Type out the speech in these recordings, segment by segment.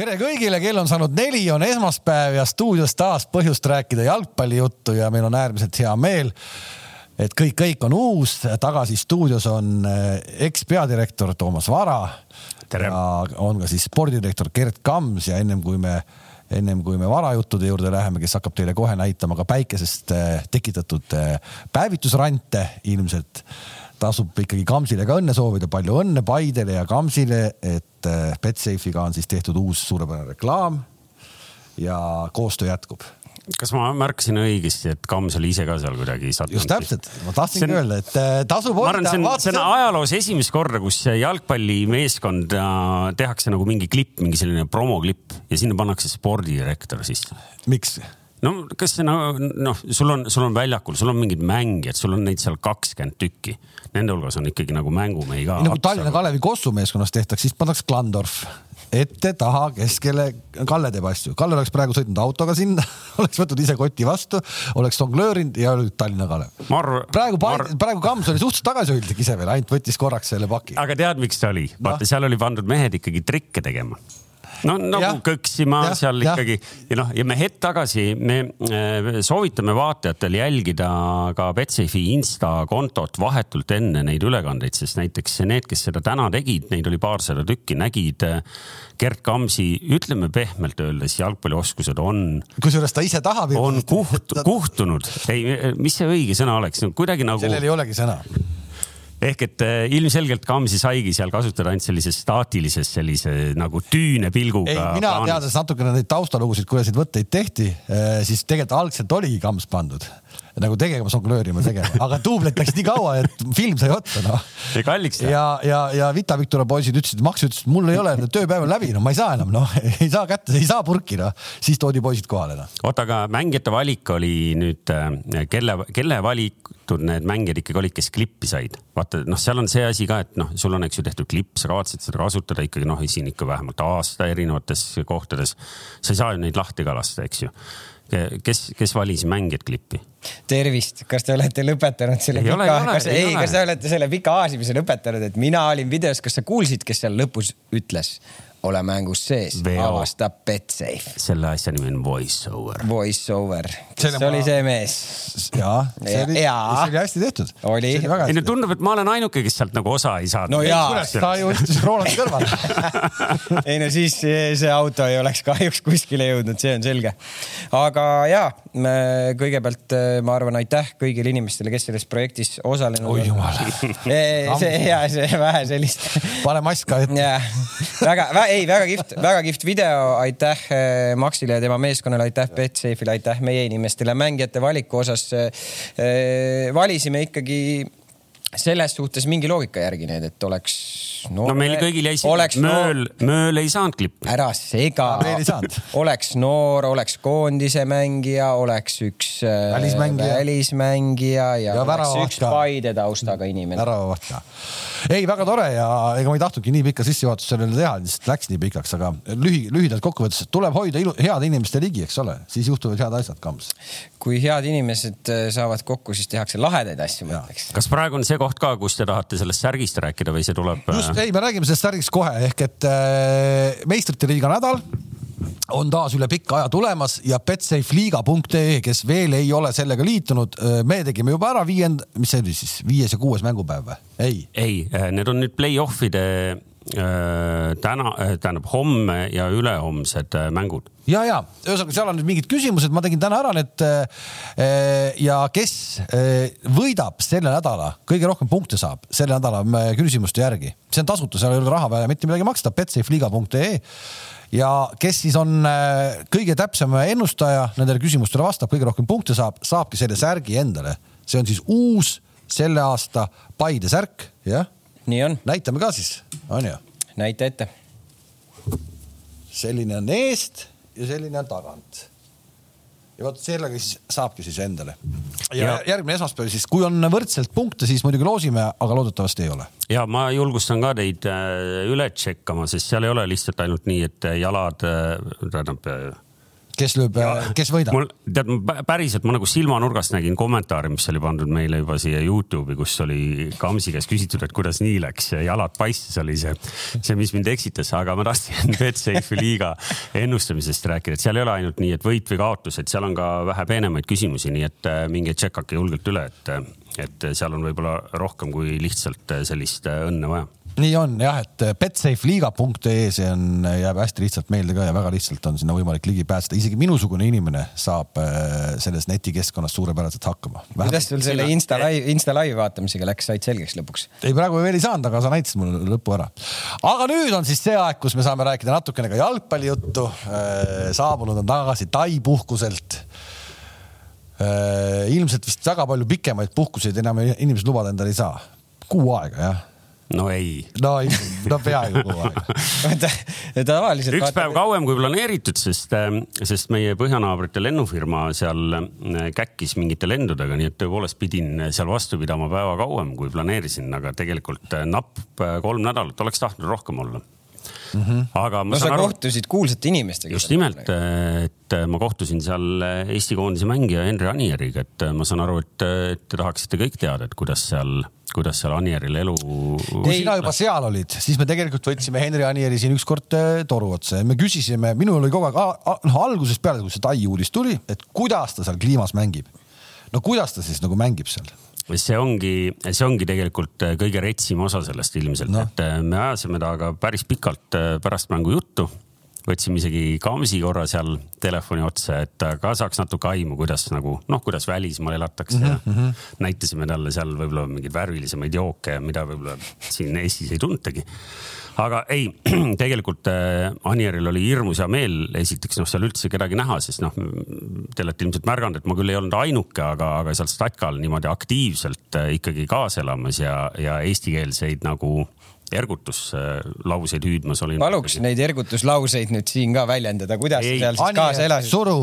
tere kõigile, kell on saanud neli, on esmaspäev ja stuudios taas põhjust rääkida jalgpallijuttu ja meil on äärmiselt hea meel, et kõik, kõik on uus. tagasi stuudios on eh, ekspeadirektor Toomas Vara. ja on ka siis spordidirektor Gerd Kams ja ennem kui me, ennem kui me varajuttude juurde läheme, kes hakkab teile kohe näitama ka päikesest eh, tekitatud eh, päevitusrante ilmselt tasub ikkagi Kamsile ka õnne soovida, palju õnne Paidele ja Kamsile, et äh, Betsafe'iga on siis tehtud uus suurepärane reklaam ja koostöö jätkub kas ma märkasin õigesti, et Kams oli ise ka seal kuidagi sattunud? just täpselt, ma tahtsingi on, öelda, et äh, tasub arvan, see on, see on ajaloos esimest korda, kus jalgpallimeeskond äh, tehakse nagu mingi klipp, mingi selline promoklipp ja sinna pannakse spordidirektor sisse. miks? No kas see noh, sul on, sul on väljakul, sul on mingid mängijad, sul on neid seal kakskümmend tükki. Nende hulgas on ikkagi nagu mängumehi ka. nagu Tallinna Kalevi Kossu meeskonnas tehtaks, siis pannakse Klandorf ette, taha, keskele. Kalle teeb asju, Kalle oleks praegu sõitnud autoga sinna oleks võtnud ise koti vastu, oleks jonglöörinud ja oli Tallinna Kalev. praegu mar..., praegu Kams oli suhteliselt tagasihoidlik ise veel, ainult võttis korraks selle paki. aga tead, miks ta oli? vaata no., seal oli pandud mehed ikkagi trikke tegema no nagu ja. kõksima ja, seal ja. ikkagi ja noh, ja me hetk tagasi me äh, soovitame vaatajatel jälgida ka Betsafe'i insta kontot vahetult enne neid ülekandeid, sest näiteks need, kes seda täna tegid, neid oli paarsada tükki, nägid äh, Gerd Kamsi, ütleme pehmelt öeldes, jalgpallioskused on. kusjuures ta ise tahab. on kuht, kuhtunud, ei, mis see õige sõna oleks, kuidagi nagu. sellel ei olegi sõna ehk et äh, ilmselgelt Kamsi saigi seal kasutada ainult sellises staatilises sellise nagu tüüne pilguga. ei, mina teades natukene neid taustalugusid, kuidas neid võtteid tehti, äh, siis tegelikult algselt oligi Kams pandud nagu tegema, žonglöörima tegema, aga duublit läks nii kaua, et film sai otsa noh. ja kalliks ja, ja, ja Vita Victoria poisid ütlesid, Max ütles, et mul ei ole, tööpäev on läbi, no ma ei saa enam, noh, ei saa kätte, ei saa purki, noh. siis toodi poisid kohale, noh. oota, aga mängijate valik oli nüüd, äh, kelle, kelle valitud need mängijad ikkagi olid, kes klippi said? vaata, noh, seal on see asi ka, et noh, sul on, eks ju, tehtud klipp, sa kavatsed seda kasutada ikkagi noh, siin ikka vähemalt aasta erinevates kohtades. sa ei saa neid lahti ka lasta, eks ju kes, kes valis mängijad klippi? tervist, kas te olete lõpetanud selle ei pika, kas, ei, ei, kas te olete selle pika aasimise lõpetanud, et mina olin videos, kas sa kuulsid, kes seal lõpus ütles? Ole mängus sees, avastab Betsafe. selle asja nimi on voice over. Voice over, kes ma... oli see mees? ja, see oli, see oli hästi tehtud. oli. ei no tundub, et ma olen ainuke, kes sealt nagu osa ei saanud. no jaa. ta ju istus Rolandi kõrval ei no siis see auto ei oleks kahjuks kuskile jõudnud, see on selge. aga ja, kõigepealt ma arvan, aitäh kõigile inimestele, kes selles projektis osalenud on. oi jumal. see ja see vähe sellist. pane mask ka ette. väga, väga ei, väga kihvt, väga kihvt video, aitäh eh, Maxile ja tema meeskonnale, aitäh Betsafe'ile, aitäh meie inimestele mängijate valiku osas. Eh, valisime ikkagi selles suhtes mingi loogika järgi need, et oleks noor, no meil kõigil jäi siin, mööl no,, mööl ei saanud klippi. ära sega. oleks noor, oleks koondise mängija, oleks üks äh, välismängija, välismängija ja, ja oleks üks Paide taustaga inimene. väravaht ka. ei, väga tore ja ega ma ei tahtnudki nii pikka sissejuhatust sellele teha, lihtsalt läks nii pikaks, aga lühi, lühidalt kokkuvõttes tuleb hoida ilu, heade inimeste ligi, eks ole, siis juhtuvad head asjad, Kams. kui head inimesed äh, saavad kokku, siis tehakse lahedaid asju, ma ütleks. kas praegu on see koht ka, kus te tahate sellest särgist rääkida või see tuleb? just, just, ei, me räägime sellest särgist kohe ehk et äh, meistrite liiga nädal on taas üle pika aja tulemas ja betsafeliiga.ee, kes veel ei ole sellega liitunud, äh, me tegime juba ära viiend, mis see oli siis, viies ja kuues mängupäev või? ei. ei, äh, need on nüüd play-off'ide Äh, täna, äh, tähendab homme ja ülehomsed äh, mängud. ja, ja ühesõnaga, seal on nüüd mingid küsimused, ma tegin täna ära need. ja kes võidab selle nädala, kõige rohkem punkte saab selle nädala küsimuste järgi, see on tasuta, seal ei ole raha vaja mitte midagi maksta, betsafeliiga.ee ja kes siis on kõige täpsem ennustaja, nendele küsimustele vastab, kõige rohkem punkte saab, saabki selle särgi endale. see on siis uus selle aasta Paide särk, jah nii on. näitame ka siis, on ju? näita ette. selline on eest ja selline on tagant. ja vot sellega siis saabki siis endale. ja, järgmine esmaspäev siis, kui on võrdselt punkte, siis muidugi loosime, aga loodetavasti ei ole. ja ma julgustan ka teid äh, üle tšekkama, sest seal ei ole lihtsalt ainult nii, et jalad, äh, tähendab kes lööb, kes võidab? mul, tead, päriselt ma nagu silmanurgast nägin kommentaari, mis oli pandud meile juba siia Youtube'i, kus oli Kamsi käest küsitud, et kuidas nii läks, jalad paistis, oli see, see, mis mind eksitas, aga ma tahtsin Betsafe'i liiga ennustamisest rääkida, et seal ei ole ainult nii, et võit või kaotus, et seal on ka vähe peenemaid küsimusi, nii et äh, minge tšekkake julgelt üle, et, et seal on võib-olla rohkem kui lihtsalt sellist õnne vaja nii on jah, et betsafeliiga.ee, see on, jääb hästi lihtsalt meelde ka ja väga lihtsalt on sinna võimalik ligi pääseda, isegi minusugune inimene saab äh, selles netikeskkonnas suurepäraselt hakkama. kuidas sul selle Insta live, Insta live vaatamisega läks, said selgeks lõpuks? ei, praegu veel ei saanud, aga sa näitasid mulle lõpu ära. aga nüüd on siis see aeg, kus me saame rääkida natukene ka jalgpallijuttu. Äh, saabunud on tagasi Tai puhkuselt äh, ilmselt vist väga palju pikemaid puhkuseid enam inimesed lubada endale ei saa. kuu aega jah no ei. no ei, no peaaegu kogu aeg tavaliselt. üks päev kauem kui planeeritud, sest, ähm, sest meie põhjanaabrite lennufirma seal äh, käkkis mingite lendudega, nii et tõepoolest pidin seal vastu pidama päeva kauem, kui planeerisin, aga tegelikult äh, napp äh, kolm nädalat, oleks tahtnud rohkem olla Mm -hmm. aga ma no, sa aru... kohtusid kuulsate inimestega. just nimelt, et ma kohtusin seal Eesti koondise mängija Henri Anieriga, et ma saan aru, et te tahaksite kõik teada, et kuidas seal kuidas seal Anieril elu. kui sina juba seal olid, siis me tegelikult võtsime Henri Anieri siin ükskord äh, toru otsa ja me küsisime, minul oli kogu aeg, noh algusest peale, kui see Tai uudis tuli, et kuidas ta seal kliimas mängib. no kuidas ta siis nagu mängib seal? See ongi, see ongi tegelikult äh, kõige retsim osa sellest ilmselt no., et äh, me ajasime temaga päris pikalt pärast mängu juttu võtsime isegi Kamsi korra seal telefoni otsa, et ka saaks natuke aimu, kuidas nagu noh, kuidas välismaal elatakse mm -hmm. näitasime talle seal võib-olla mingeid värvilisemaid jooke, mida võib-olla siin Eestis ei tuntagi. aga ei, tegelikult äh, Anieril oli hirmus hea meel, esiteks noh, seal üldse kedagi näha, sest noh, te olete ilmselt märganud, et ma küll ei olnud ainuke, aga, aga seal Statkal niimoodi aktiivselt äh, ikkagi kaasa elamas ja, ja eestikeelseid nagu ergutuslauseid hüüdmas olin. paluks neid ergutuslauseid nüüd siin ka väljendada, kuidas ei, seal siis Anier, kaasa elasid? suru,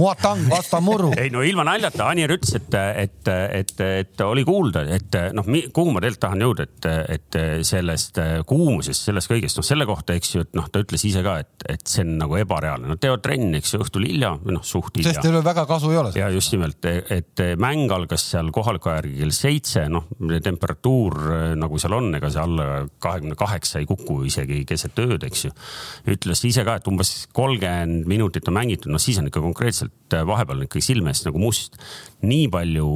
muatang, vasta muru. ei no ilma naljata, Anier ütles, et, et, et, et oli kuulda, et noh, kuhu ma tegelikult tahan jõuda, et, et sellest kuumusest, sellest kõigest, noh selle kohta, eks ju, et noh, ta ütles ise ka, et, et see on nagu ebareaalne, nad teevad trenni, eks ju, õhtul hilja või noh, suht hilja. sest teil väga kasu ei ole. ja just nimelt, et mäng algas seal kohaliku aja järgi kell seitse, noh temperatuur nagu seal on, ega see alla kahe kahekümne kaheksa ei kuku isegi keset ööd, eks ju. ütles ise ka, et umbes kolmkümmend minutit on mängitud, noh siis on ikka konkreetselt äh, vahepeal ikkagi silme eest nagu must. nii palju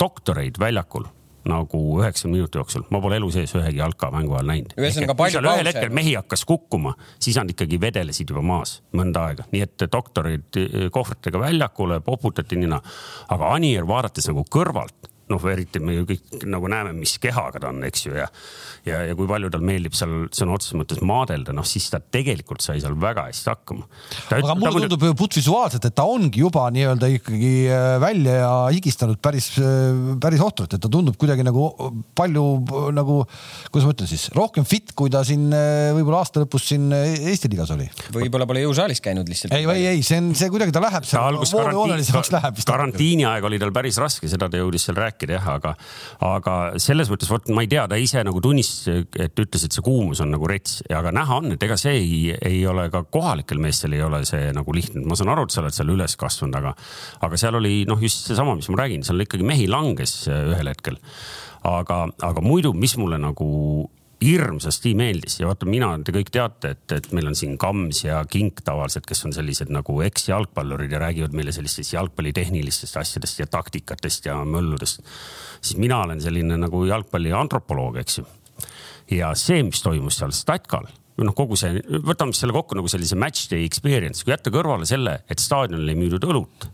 doktoreid väljakul nagu üheksakümne minuti jooksul, ma pole elu sees ühegi jalkamängu ajal näinud. ühesõnaga palju pause. ühel hetkel mehi hakkas kukkuma, siis nad ikkagi vedelesid juba maas mõnda aega, nii et doktorid äh, kohvritega väljakule, poputati nina. aga Anier vaadates nagu kõrvalt noh, eriti me ju kõik nagu näeme, mis kehaga ta on, eks ju, ja ja, ja kui palju tal meeldib seal sõna otseses mõttes maadelda, noh siis ta tegelikult sai seal väga hästi hakkama. aga mulle tundub ju putvisuaalselt, et ta ongi juba nii-öelda ikkagi äh, välja ja higistanud päris, äh, päris ohtralt, et ta tundub kuidagi nagu palju nagu, kuidas ma ütlen siis, rohkem fit, kui ta siin äh, võib-olla aasta lõpus siin Eesti liigas oli. võib-olla pole jõusaalis käinud lihtsalt. ei, ei, ei, see on, see kuidagi ta läheb seal. karantiini aeg oli tal päris raske, seda ta jõudis seal rääkida jah, aga, aga selles mõttes vot ma ei tea, ta ise nagu tunnistas et ütles, et see kuumus on nagu rets, aga näha on, et ega see ei, ei ole ka kohalikel meestel ei ole see nagu lihtne. ma saan aru, et sa oled seal üles kasvanud, aga, aga seal oli noh, just seesama, mis ma räägin, seal ikkagi mehi langes ühel hetkel. aga, aga muidu, mis mulle nagu hirmsasti meeldis. Ja vaata, mina, te kõik teate, et, et meil on siin Kams ja Kink tavaliselt, kes on sellised nagu eksjalgpallurid ja räägivad meile sellistest jalgpallitehnilistest asjadest ja taktikatest ja mölludest. siis mina olen selline nagu jalgpalli antropoloog, eks ju. Ja see, mis toimus seal Statkal või noh, kogu see, võtame selle kokku nagu sellise match day experience, kui jätta kõrvale selle, et staadionil ei müüdud õlut,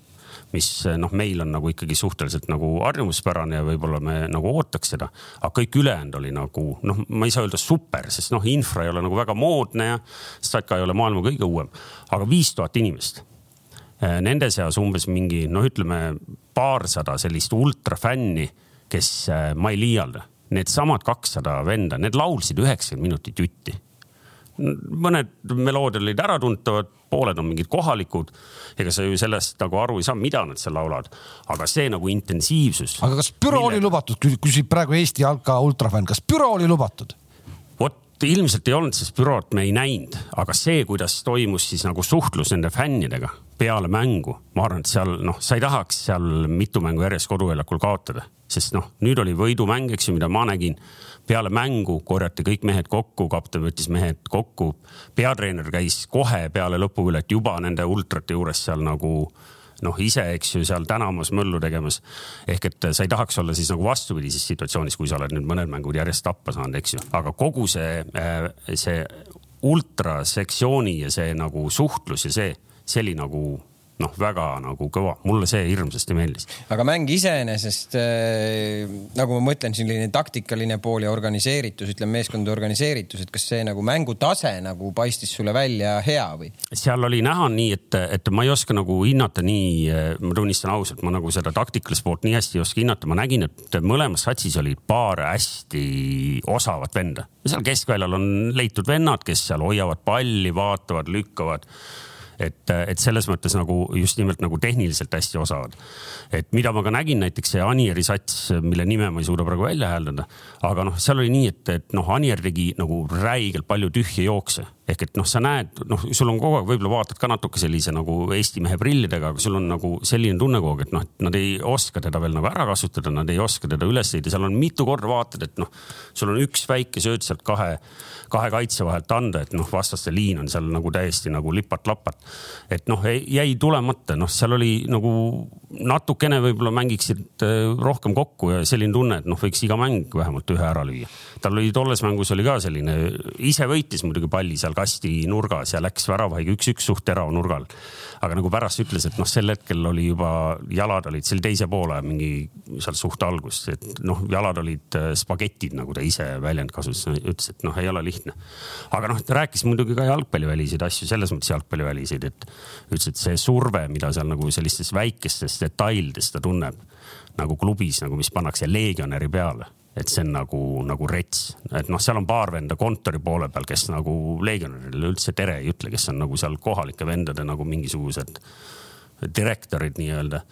mis noh, meil on nagu ikkagi suhteliselt nagu harjumuspärane ja võib-olla me nagu ootaks seda. aga kõik ülejäänud oli nagu noh, ma ei saa öelda super, sest noh, infra ei ole nagu väga moodne ja Statka ei ole maailma kõige uuem, aga viis tuhat inimest. Nende seas umbes mingi noh, ütleme paarsada sellist ultrafänni, kes ma ei liialda needsamad kakssada venda, need laulsid üheksakümmend minutit jutti. Mõned meloodiad olid äratuntavad, pooled on mingid kohalikud. ega sa ju sellest nagu aru ei saa, mida nad seal laulavad, aga see nagu intensiivsus. aga kas büro mille... oli lubatud, küsib praegu Eesti jalka ultrafänn, kas büro oli lubatud? vot ilmselt ei olnud, sest bürood me ei näinud, aga see, kuidas toimus siis nagu suhtlus nende fännidega peale mängu, ma arvan, et seal noh, sa ei tahaks seal mitu mängu järjest koduväljakul kaotada, sest noh, nüüd oli võidumäng, eks ju, mida ma nägin. Peale mängu korjati kõik mehed kokku, kapten võttis mehed kokku, peatreener käis kohe peale lõpuvõlet juba nende ultrate juures seal nagu noh, ise, eks ju, seal tänamas möllu tegemas. ehk et sa ei tahaks olla siis nagu vastupidises situatsioonis, kui sa oled nüüd mõned mängud järjest tappa saanud, eks ju, aga kogu see, äh, see ultrasektsiooni ja see nagu suhtlus ja see, see oli nagu noh, väga nagu kõva, mulle see hirmsasti meeldis. aga mäng iseenesest äh, nagu ma mõtlen, selline taktikaline pool ja organiseeritus, ütleme meeskondade organiseeritus, et kas see nagu mängutase nagu paistis sulle välja hea või? seal oli näha nii, et, et ma ei oska nagu hinnata nii, ma tunnistan ausalt, ma nagu seda taktikalist poolt nii hästi ei oska hinnata, ma nägin, et mõlemas satsis olid paar hästi osavat venda. seal keskväljal on leitud vennad, kes seal hoiavad palli, vaatavad, lükkavad et, et selles mõttes nagu just nimelt nagu tehniliselt hästi osavad. et mida ma ka nägin, näiteks see Anieri sats, mille nime ma ei suuda praegu välja hääldada, aga noh, seal oli nii, et, et noh, Anier tegi nagu räigelt palju tühje jookse ehk et noh, sa näed, noh, sul on kogu aeg, võib-olla vaatad ka natuke sellise nagu Eesti mehe prillidega, aga sul on nagu selline tunne kogu aeg, et noh, nad ei oska teda veel nagu ära kasutada, nad ei oska teda üles leida, seal on mitu korda vaatad, et noh, sul on üks väike sööt sealt kahe kahe kaitse vahelt anda, et noh, vastaste liin on seal nagu täiesti nagu lipat-lapat. et noh, jäi tulemata, noh, seal oli nagu natukene võib-olla mängiksid äh, rohkem kokku ja selline tunne, et noh, võiks iga mäng vähemalt ühe ära lüüa. tal oli tolles mängus oli ka selline, ise võitis muidugi palli seal kasti nurgas ja läks väravahiga üks-üks suht terav nurgal aga nagu pärast ütles, et noh, sel hetkel oli juba, jalad olid seal teise poole mingi seal suht algust, et noh, jalad olid äh, spagetid, nagu ta ise väljend kasutas, ütles, et noh, ei ole lihtne. aga noh, ta rääkis muidugi ka jalgpalliväliseid asju, selles mõttes jalgpalliväliseid, et ütles, et see surve, mida seal nagu sellistes väikestes detailides ta tunneb nagu klubis nagu, mis pannakse legionäri peale et see on nagu, nagu rets, et noh, seal on paar venda kontori poole peal, kes nagu legionärile üldse tere ei ütle, kes on nagu seal kohalike vendade nagu mingisugused direktorid nii-öelda.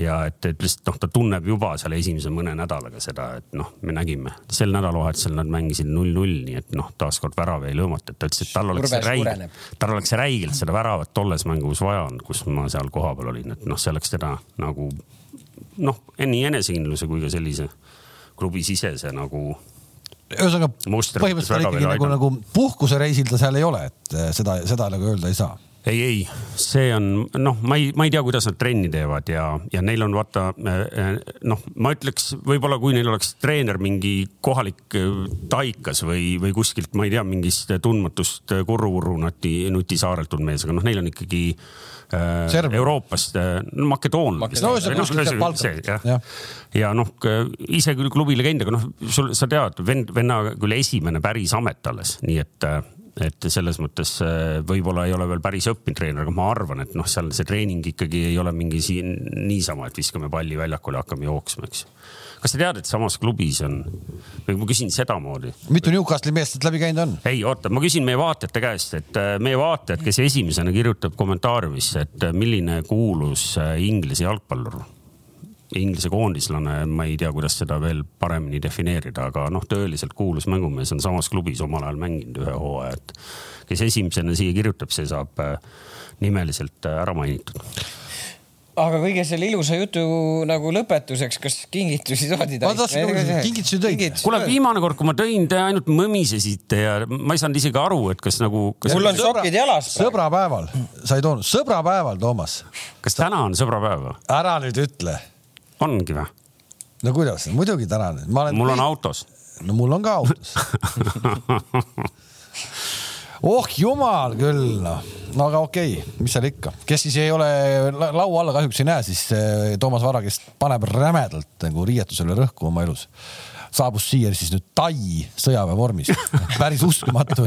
ja et, et lihtsalt noh, ta tunneb juba seal esimese mõne nädalaga seda, et noh, me nägime. Sel nädalavahetusel nad mängisid null-null, nii et noh, taaskord värav ei löömata, et ta ütles, et tal oleks räigelt, tal oleks räigelt seda väravat tolles mängus vaja olnud, kus ma seal kohapeal olin, et noh, see oleks teda nagu noh, nii enesekindluse kui ka sellise klubisisese nagu ühesõnaga põhimõtteliselt ikkagi nagu, nagu puhkusereisil ta seal ei ole, et eh, seda, seda nagu öelda ei saa. Ei, ei, see on noh, ma ei, ma ei tea, kuidas nad trenni teevad ja, ja neil on vaata eh, eh, noh, ma ütleks võib-olla, kui neil oleks treener mingi kohalik taikas või, või kuskilt, ma ei tea, mingist tundmatust Kurru-Vurru nuti, nutisaarelt tulnud mees, aga noh, neil on ikkagi äh, Euroopast äh,, makedoonlased. no see kuskilt sealt Balkanit. ja, ja noh, ise küll klubile käinud, aga noh, sul, sa tead, vend, venna küll esimene päris amet alles, nii et äh, et selles mõttes äh, võib-olla ei ole veel päris õppinud treener, aga ma arvan, et noh, seal see treening ikkagi ei ole mingi siin niisama, et viskame palli väljakule ja hakkame jooksma, eks kas sa tead, et samas klubis on, või ma küsin sedamoodi. mitu Newcastle'i meest sealt läbi käinud on? ei, oota, ma küsin meie vaatajate käest, et äh, meie vaatajad, kes esimesena kirjutab kommentaariumisse, et äh, milline kuulus Inglise jalgpallur Inglise koondislane, ma ei tea, kuidas seda veel paremini defineerida, aga noh, tõeliselt kuulus mängumees on samas klubis omal ajal mänginud ühe hooaja, et kes esimesena siia kirjutab, see saab nimeliselt ära mainitud aga kõige selle ilusa jutu nagu lõpetuseks, kas kingitusi toodi? ma tahtsin küsida, kingitusi tõid? kuule, viimane kord, kui ma tõin, te ainult mõmisesite ja ma ei saanud isegi aru, et kas nagu kas.... mul on sokid jalas. sõbrapäeval sa ei toonud, sõbrapäeval, Toomas. kas täna on sõbrapäev või? ära nüüd ütle. Ongi või? no kuidas, muidugi täna nüüd. mul on autos. no mul on ka autos oh jumal küll noh, no aga okei okay., mis seal ikka, kes siis ei ole laua alla kahjuks ei näe, siis eh, Toomas Vara, kes paneb rämedalt nagu riietusele rõhku oma elus saabus siia siis nüüd Tai sõjaväevormis. päris uskumatu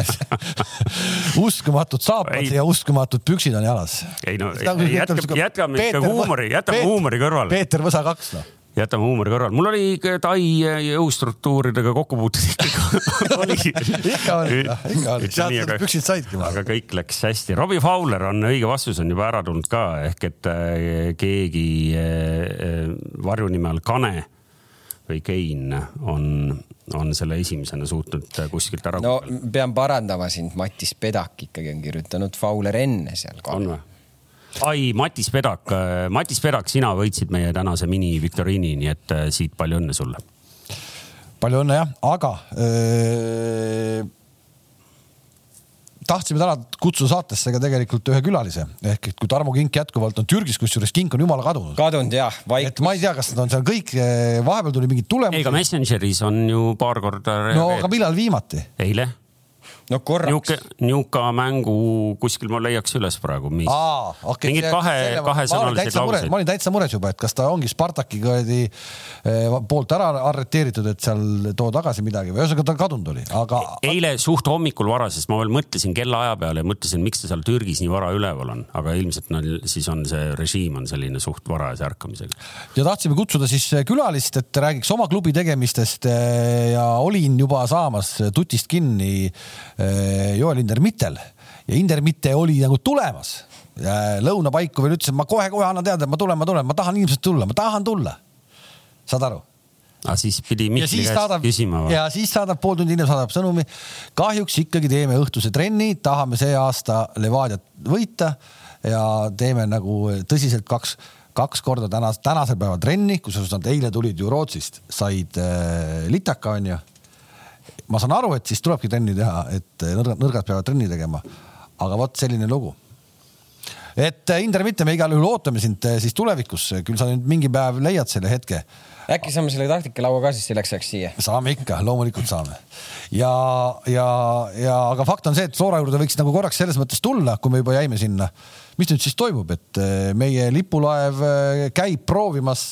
uskumatud saapad ei. ja uskumatud püksid on jalas. ei no jätkame, jätkame ikka huumori, jätame huumori kõrvale. Peeter Võsa kaks noh jätame huumori kõrvale, mul oli Tai jõustruktuuridega kokkupuuteid ikka oli ikka oli, ikka oli, sealt need püksid saidki. aga kõik läks hästi. Robbie Fowler on, õige vastus on juba ära tulnud ka, ehk et äh, keegi äh, äh, varjunime all Kane või Kein on, on selle esimesena suutnud kuskilt ära. no pean parandama sind, Mattis Pedak ikkagi on kirjutanud Fowler enne seal. on või? ai, Matis Pedak, Matis Pedak, sina võitsid meie tänase mini-viktoriini, nii et äh, siit palju õnne sulle. palju õnne jah, aga öö tahtsime täna kutsuda saatesse ka tegelikult ühe külalise ehk et kui Tarmo Kink jätkuvalt on Türgis, kusjuures Kink on jumala kadunud. kadunud jah, vaikus. et ma ei tea, kas nad on seal kõik, eh, vahepeal tuli mingid tulemused. ei, aga Messengeris on ju paar korda. no aga millal viimati? eile no korraks. niuka mängu kuskil ma leiaks üles praegu. Okay, mingid kahe, kahesõnalised laused. ma olin täitsa mures juba, et kas ta ongi Spartaki kuradi eh, poolt ära arreteeritud, et seal too tagasi midagi või ühesõnaga ta kadunud oli, aga. eile suht hommikul vara, sest ma veel mõtlesin kellaaja peale ja mõtlesin, miks ta seal Türgis nii vara üleval on, aga ilmselt neil siis on see režiim on selline suht varajase ärkamisega. ja tahtsime kutsuda siis külalist, et räägiks oma klubi tegemistest eh, ja olin juba saamas tutist kinni Äh, Joel Indermittel ja Indermitte oli nagu tulemas. lõunapaiku veel ütles, et ma kohe-kohe annan teada, et ma tulen, ma tulen, ma tahan ilmselt tulla, ma tahan tulla. saad aru? aga siis pidi Mihkli käest saadab, küsima või? ja siis saadab pool tundi hiljem saadab sõnumi. kahjuks ikkagi teeme õhtuse trenni, tahame see aasta Levadiat võita ja teeme nagu tõsiselt kaks, kaks korda tänas, tänasel päeval trenni, kusjuures nad eile tulid ju Rootsist, said äh, litaka onju ma saan aru, et siis tulebki trenni teha, et nõrgad, nõrgad peavad trenni tegema. aga vot selline lugu. et äh, Inder Mitte, me igal juhul ootame sind äh, siis tulevikus, küll sa nüüd mingi päev leiad selle hetke. äkki saame selle taktikalaua ka siis selleks ajaks siia? saame ikka, loomulikult saame. ja, ja, ja aga fakt on see, et Flora juurde võiks nagu korraks selles mõttes tulla, kui me juba jäime sinna. mis nüüd siis toimub, et äh, meie lipulaev käib proovimas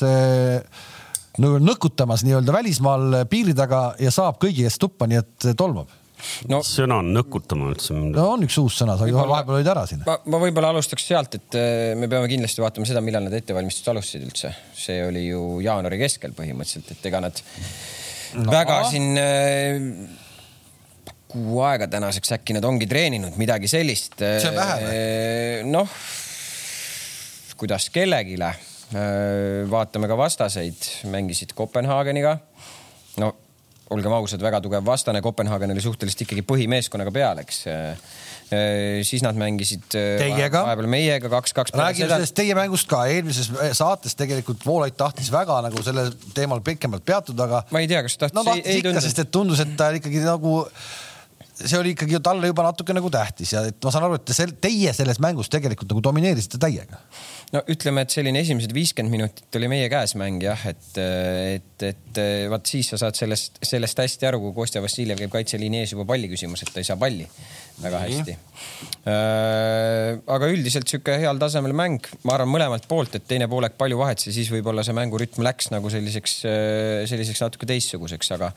nõkutamas nii-öelda välismaal piiri taga ja saab kõigi eest tuppa, nii et tolmab no sõna on nõkutama üldse. no on üks uus sõna, sa vahepeal olid ära siin. ma, ma võib-olla alustaks sealt, et äh, me peame kindlasti vaatama seda, millal nad ettevalmistused alustasid üldse. see oli ju jaanuari keskel põhimõtteliselt, et ega nad no. väga siin äh, kuu aega tänaseks äkki nad ongi treeninud midagi sellist. see on vähe või? Äh, noh, kuidas kellelegi vaatame ka vastaseid, mängisid Kopenhaageniga. no olgem ausad, väga tugev vastane, Kopenhaagen oli suhteliselt ikkagi põhimeeskonnaga peal, eks äh, siis nad mängisid äh, Teiega. vahepeal meiega kaks-kaks. räägime seda... sellest teie mängust ka, eelmises saates tegelikult Voolaid tahtis väga nagu sellel teemal pikemalt peatuda, aga. ma ei tea, kas tahtis no,. tahtis ikka, sest et tundus, et ta ikkagi nagu see oli ikkagi talle juba natuke nagu tähtis ja et ma saan aru, et te, teie selles mängus tegelikult nagu domineerisite täiega. no ütleme, et selline esimesed viiskümmend minutit oli meie käes mäng jah, et, et, et vaat siis sa saad sellest, sellest hästi aru, kui Kostja Vassiljev käib kaitseliini ees juba palli küsimas, et ta ei saa palli väga hästi. Äh, aga üldiselt sihuke heal tasemel mäng, ma arvan mõlemalt poolt, et teine poolek palju vahet, siis võib-olla see mängurütm läks nagu selliseks, selliseks natuke teistsuguseks, aga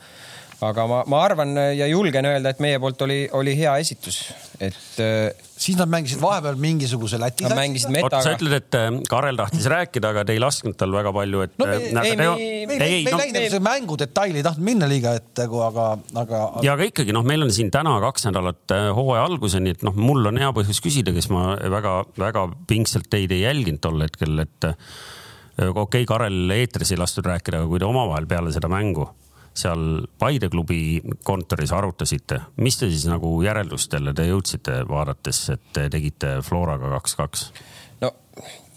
aga ma, ma arvan ja julgen öelda, et meie poolt oli, oli hea esitus, et. Äh, siis nad mängisid vahepeal mingisuguse Läti. Nad mängisid metaga. sa ütled, et äh, Karel tahtis rääkida, aga te ei lasknud tal väga palju, et. no me, äh, ei, me, me, me ei läinud no, mängu detaili, ei tahtnud minna liiga ette, aga, aga. ja aga ikkagi noh, meil on siin täna kaks nädalat hooaja alguseni, et noh, mul on hea põhjus küsida, kes ma väga-väga pingsalt teid ei jälginud tol hetkel, et okei okay,, Karel eetris ei lastud rääkida, aga kui te omavahel peale seda mängu seal Paide klubi kontoris arutasite, mis te siis nagu järeldustele te jõudsite, vaadates, et te tegite Floraga kaks-kaks? no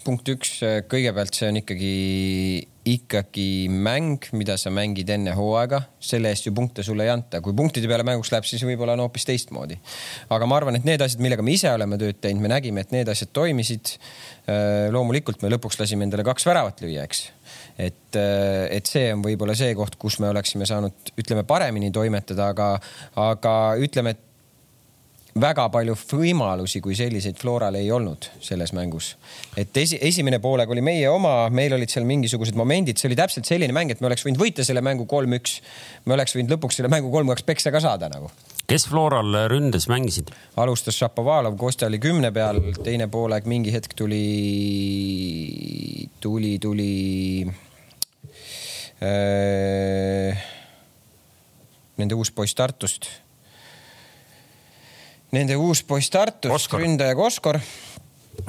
punkt üks, kõigepealt see on ikkagi, ikkagi mäng, mida sa mängid enne hooaega, selle eest ju punkte sulle ei anta, kui punktide peale mänguks läheb, siis võib-olla on hoopis teistmoodi. aga ma arvan, et need asjad, millega me ise oleme tööd teinud, me nägime, et need asjad toimisid. loomulikult me lõpuks lasime endale kaks väravat lüüa, eks et, äh, et see on võib-olla see koht, kus me oleksime saanud, ütleme paremini toimetada, aga, aga ütleme, et väga palju võimalusi kui selliseid Floral ei olnud selles mängus. et esi, esimene poolega oli meie oma, meil olid seal mingisugused momendid, see oli täpselt selline mäng, et me oleks võinud võita selle mängu kolm-üks. me oleks võinud lõpuks selle mängu kolm-kaks peksa ka saada nagu. kes Floral ründes mängisid? alustas Šapovalov, Kostja oli kümne peal, teine poolaeg mingi hetk tuli, tuli, tuli nende uus poiss Tartust. Nende uus poiss Tartust, ründaja Koskor.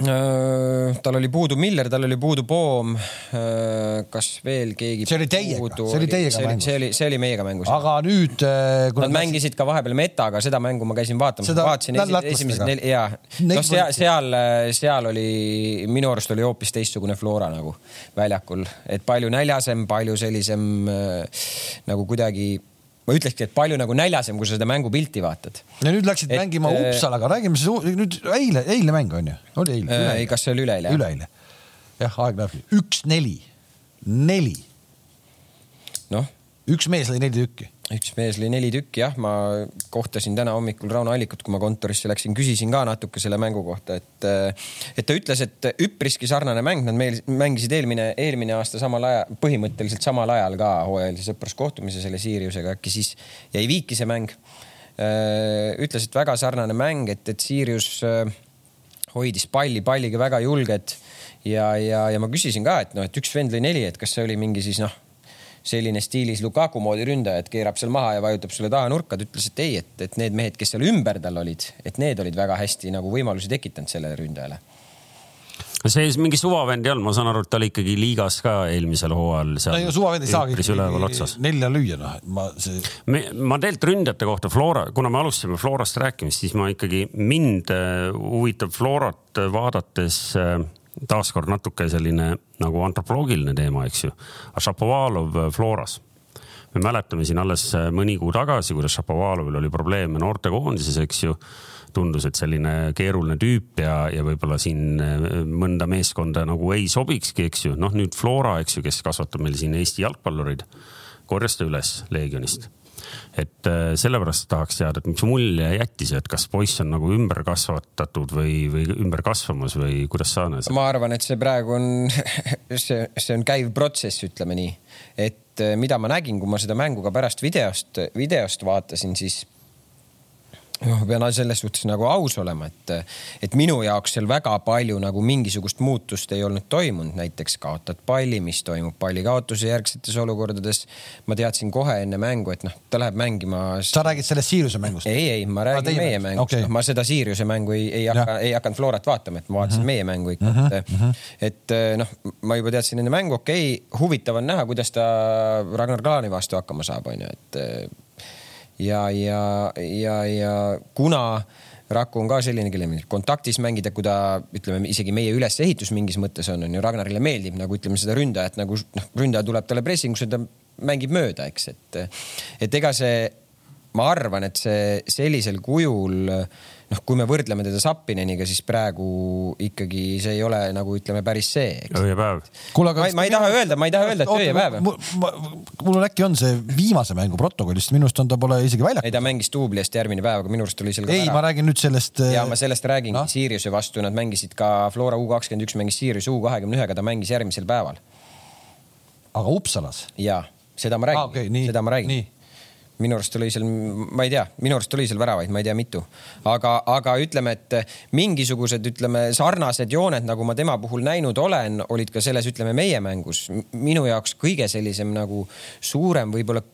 Äh, tal oli puudu Miller, tal oli puudu Poom. Äh, kas veel keegi? see oli teiega, see oli teiega mängus. see oli, see oli meiega mängus. aga nüüd. Äh, Nad mängisid ka vahepeal metaga, seda mängu ma käisin vaatamas. vaatasin esimesed neli, jaa. noh, seal, seal, seal oli, minu arust oli hoopis teistsugune Flora nagu väljakul, et palju näljasem, palju sellisem nagu kuidagi ma ütlekski, et palju nagu näljasem, kui sa seda mängupilti vaatad. ja nüüd läksid et, mängima äh, Uppsalaga, räägime siis nüüd eile, eilne mäng on ju, oli eile? ei, kas see oli üleeile? üleeile. jah, aeg läheb, üks-neli, neli. noh. üks mees lõi neli tükki üks mees lõi neli tükki, jah, ma kohtasin täna hommikul Rauno Allikut, kui ma kontorisse läksin, küsisin ka natuke selle mängu kohta, et, et ta ütles, et üpriski sarnane mäng, nad meil mängisid eelmine, eelmine aasta samal ajal, põhimõtteliselt samal ajal ka hooajalise sõpruskohtumise selle Siiriusega, äkki siis jäi viiki see mäng. ütles, et väga sarnane mäng, et, et Siirius hoidis palli, palliga väga julged ja, ja, ja ma küsisin ka, et noh, et üks vend lõi neli, et kas see oli mingi siis noh selline stiilis Lukaku moodi ründaja, et keerab seal maha ja vajutab sulle taha nurka. ta ütles, et ei, et, et need mehed, kes seal ümber tal olid, et need olid väga hästi nagu võimalusi tekitanud sellele ründajale see mingi suvavend ei olnud, ma saan aru, et ta oli ikkagi liigas ka eelmisel hooajal. no ega suvavend ei saagi nelja lüüa, noh, ma see. me, ma tegelikult ründajate kohta Flora, kuna me alustasime Florast rääkimist, siis ma ikkagi mind äh, huvitab Florat vaadates äh, taaskord natuke selline nagu antropoloogiline teema, eks ju. Šapovalov äh, Floras. me mäletame siin alles äh, mõni kuu tagasi, kuidas Šapovalovil oli probleeme noortekoondises, eks ju tundus, et selline keeruline tüüp ja, ja võib-olla siin äh, mõnda meeskonda nagu ei sobikski, eks ju. noh, nüüd Flora, eks ju, kes kasvatab meil siin Eesti jalgpallureid, korjas ta üles Leegionist et äh, sellepärast tahaks teada, et mis mulje jättis, et kas poiss on nagu ümber kasvatatud või, või ümber kasvamas või kuidas sa näed? ma arvan, et see praegu on see, see on käiv protsess, ütleme nii. et äh, mida ma nägin, kui ma seda mängu ka pärast videost, videost vaatasin, siis ma pean selles suhtes nagu aus olema, et, et minu jaoks seal väga palju nagu mingisugust muutust ei olnud toimunud, näiteks kaotad palli, mis toimub pallikaotuse järgsetes olukordades. ma teadsin kohe enne mängu, et noh, ta läheb mängima. sa räägid sellest Siiriuse mängust? ei, ei, ma räägin meie mängust okay., noh, ma seda Siiriuse mängu ei, ei hakka, ei hakanud Florat vaatama, et ma vaatasin uh mhm. -huh. meie mängu ikka uh, -huh. et, mhm. et noh, ma juba teadsin enne mängu, okei okay,, huvitav on näha, kuidas ta Ragnar Klaani vastu hakkama saab, onju, et ja, ja, ja, ja kuna Raku on ka selline, kelle meeldib kontaktis mängida, kui ta ütleme isegi meie ülesehitus mingis mõttes on, on ju Ragnarile meeldib nagu ütleme seda ründajat nagu noh, ründaja tuleb talle pressingusse, ta mängib mööda, eks, et, et ega see, ma arvan, et see sellisel kujul äh, noh, kui me võrdleme teda Zappineniga, siis praegu ikkagi see ei ole nagu ütleme päris see. ööpäev. ma, ma ei taha öelda, ma ei taha öelda, et ööpäev. mul on äkki on see viimase mängu protokollist, minu arust on ta pole isegi väljakul. ei, ta mängis duubli eest järgmine päev, aga minu arust oli seal ei, ma räägin nüüd sellest. ja ma sellest räägingi no., Siriuse vastu nad mängisid ka Flora U kakskümmend üks mängis Siriuse U kahekümne ühega, ta mängis järgmisel päeval. aga Uppsalas? ja, seda ma räägin ah,, okay, seda ma räägin minu arust oli seal, ma ei tea, minu arust oli seal väravaid, ma ei tea, mitu. aga, aga ütleme, et mingisugused, ütleme sarnased jooned, nagu ma tema puhul näinud olen, olid ka selles, ütleme meie mängus. minu jaoks kõige sellisem nagu suurem võib-olla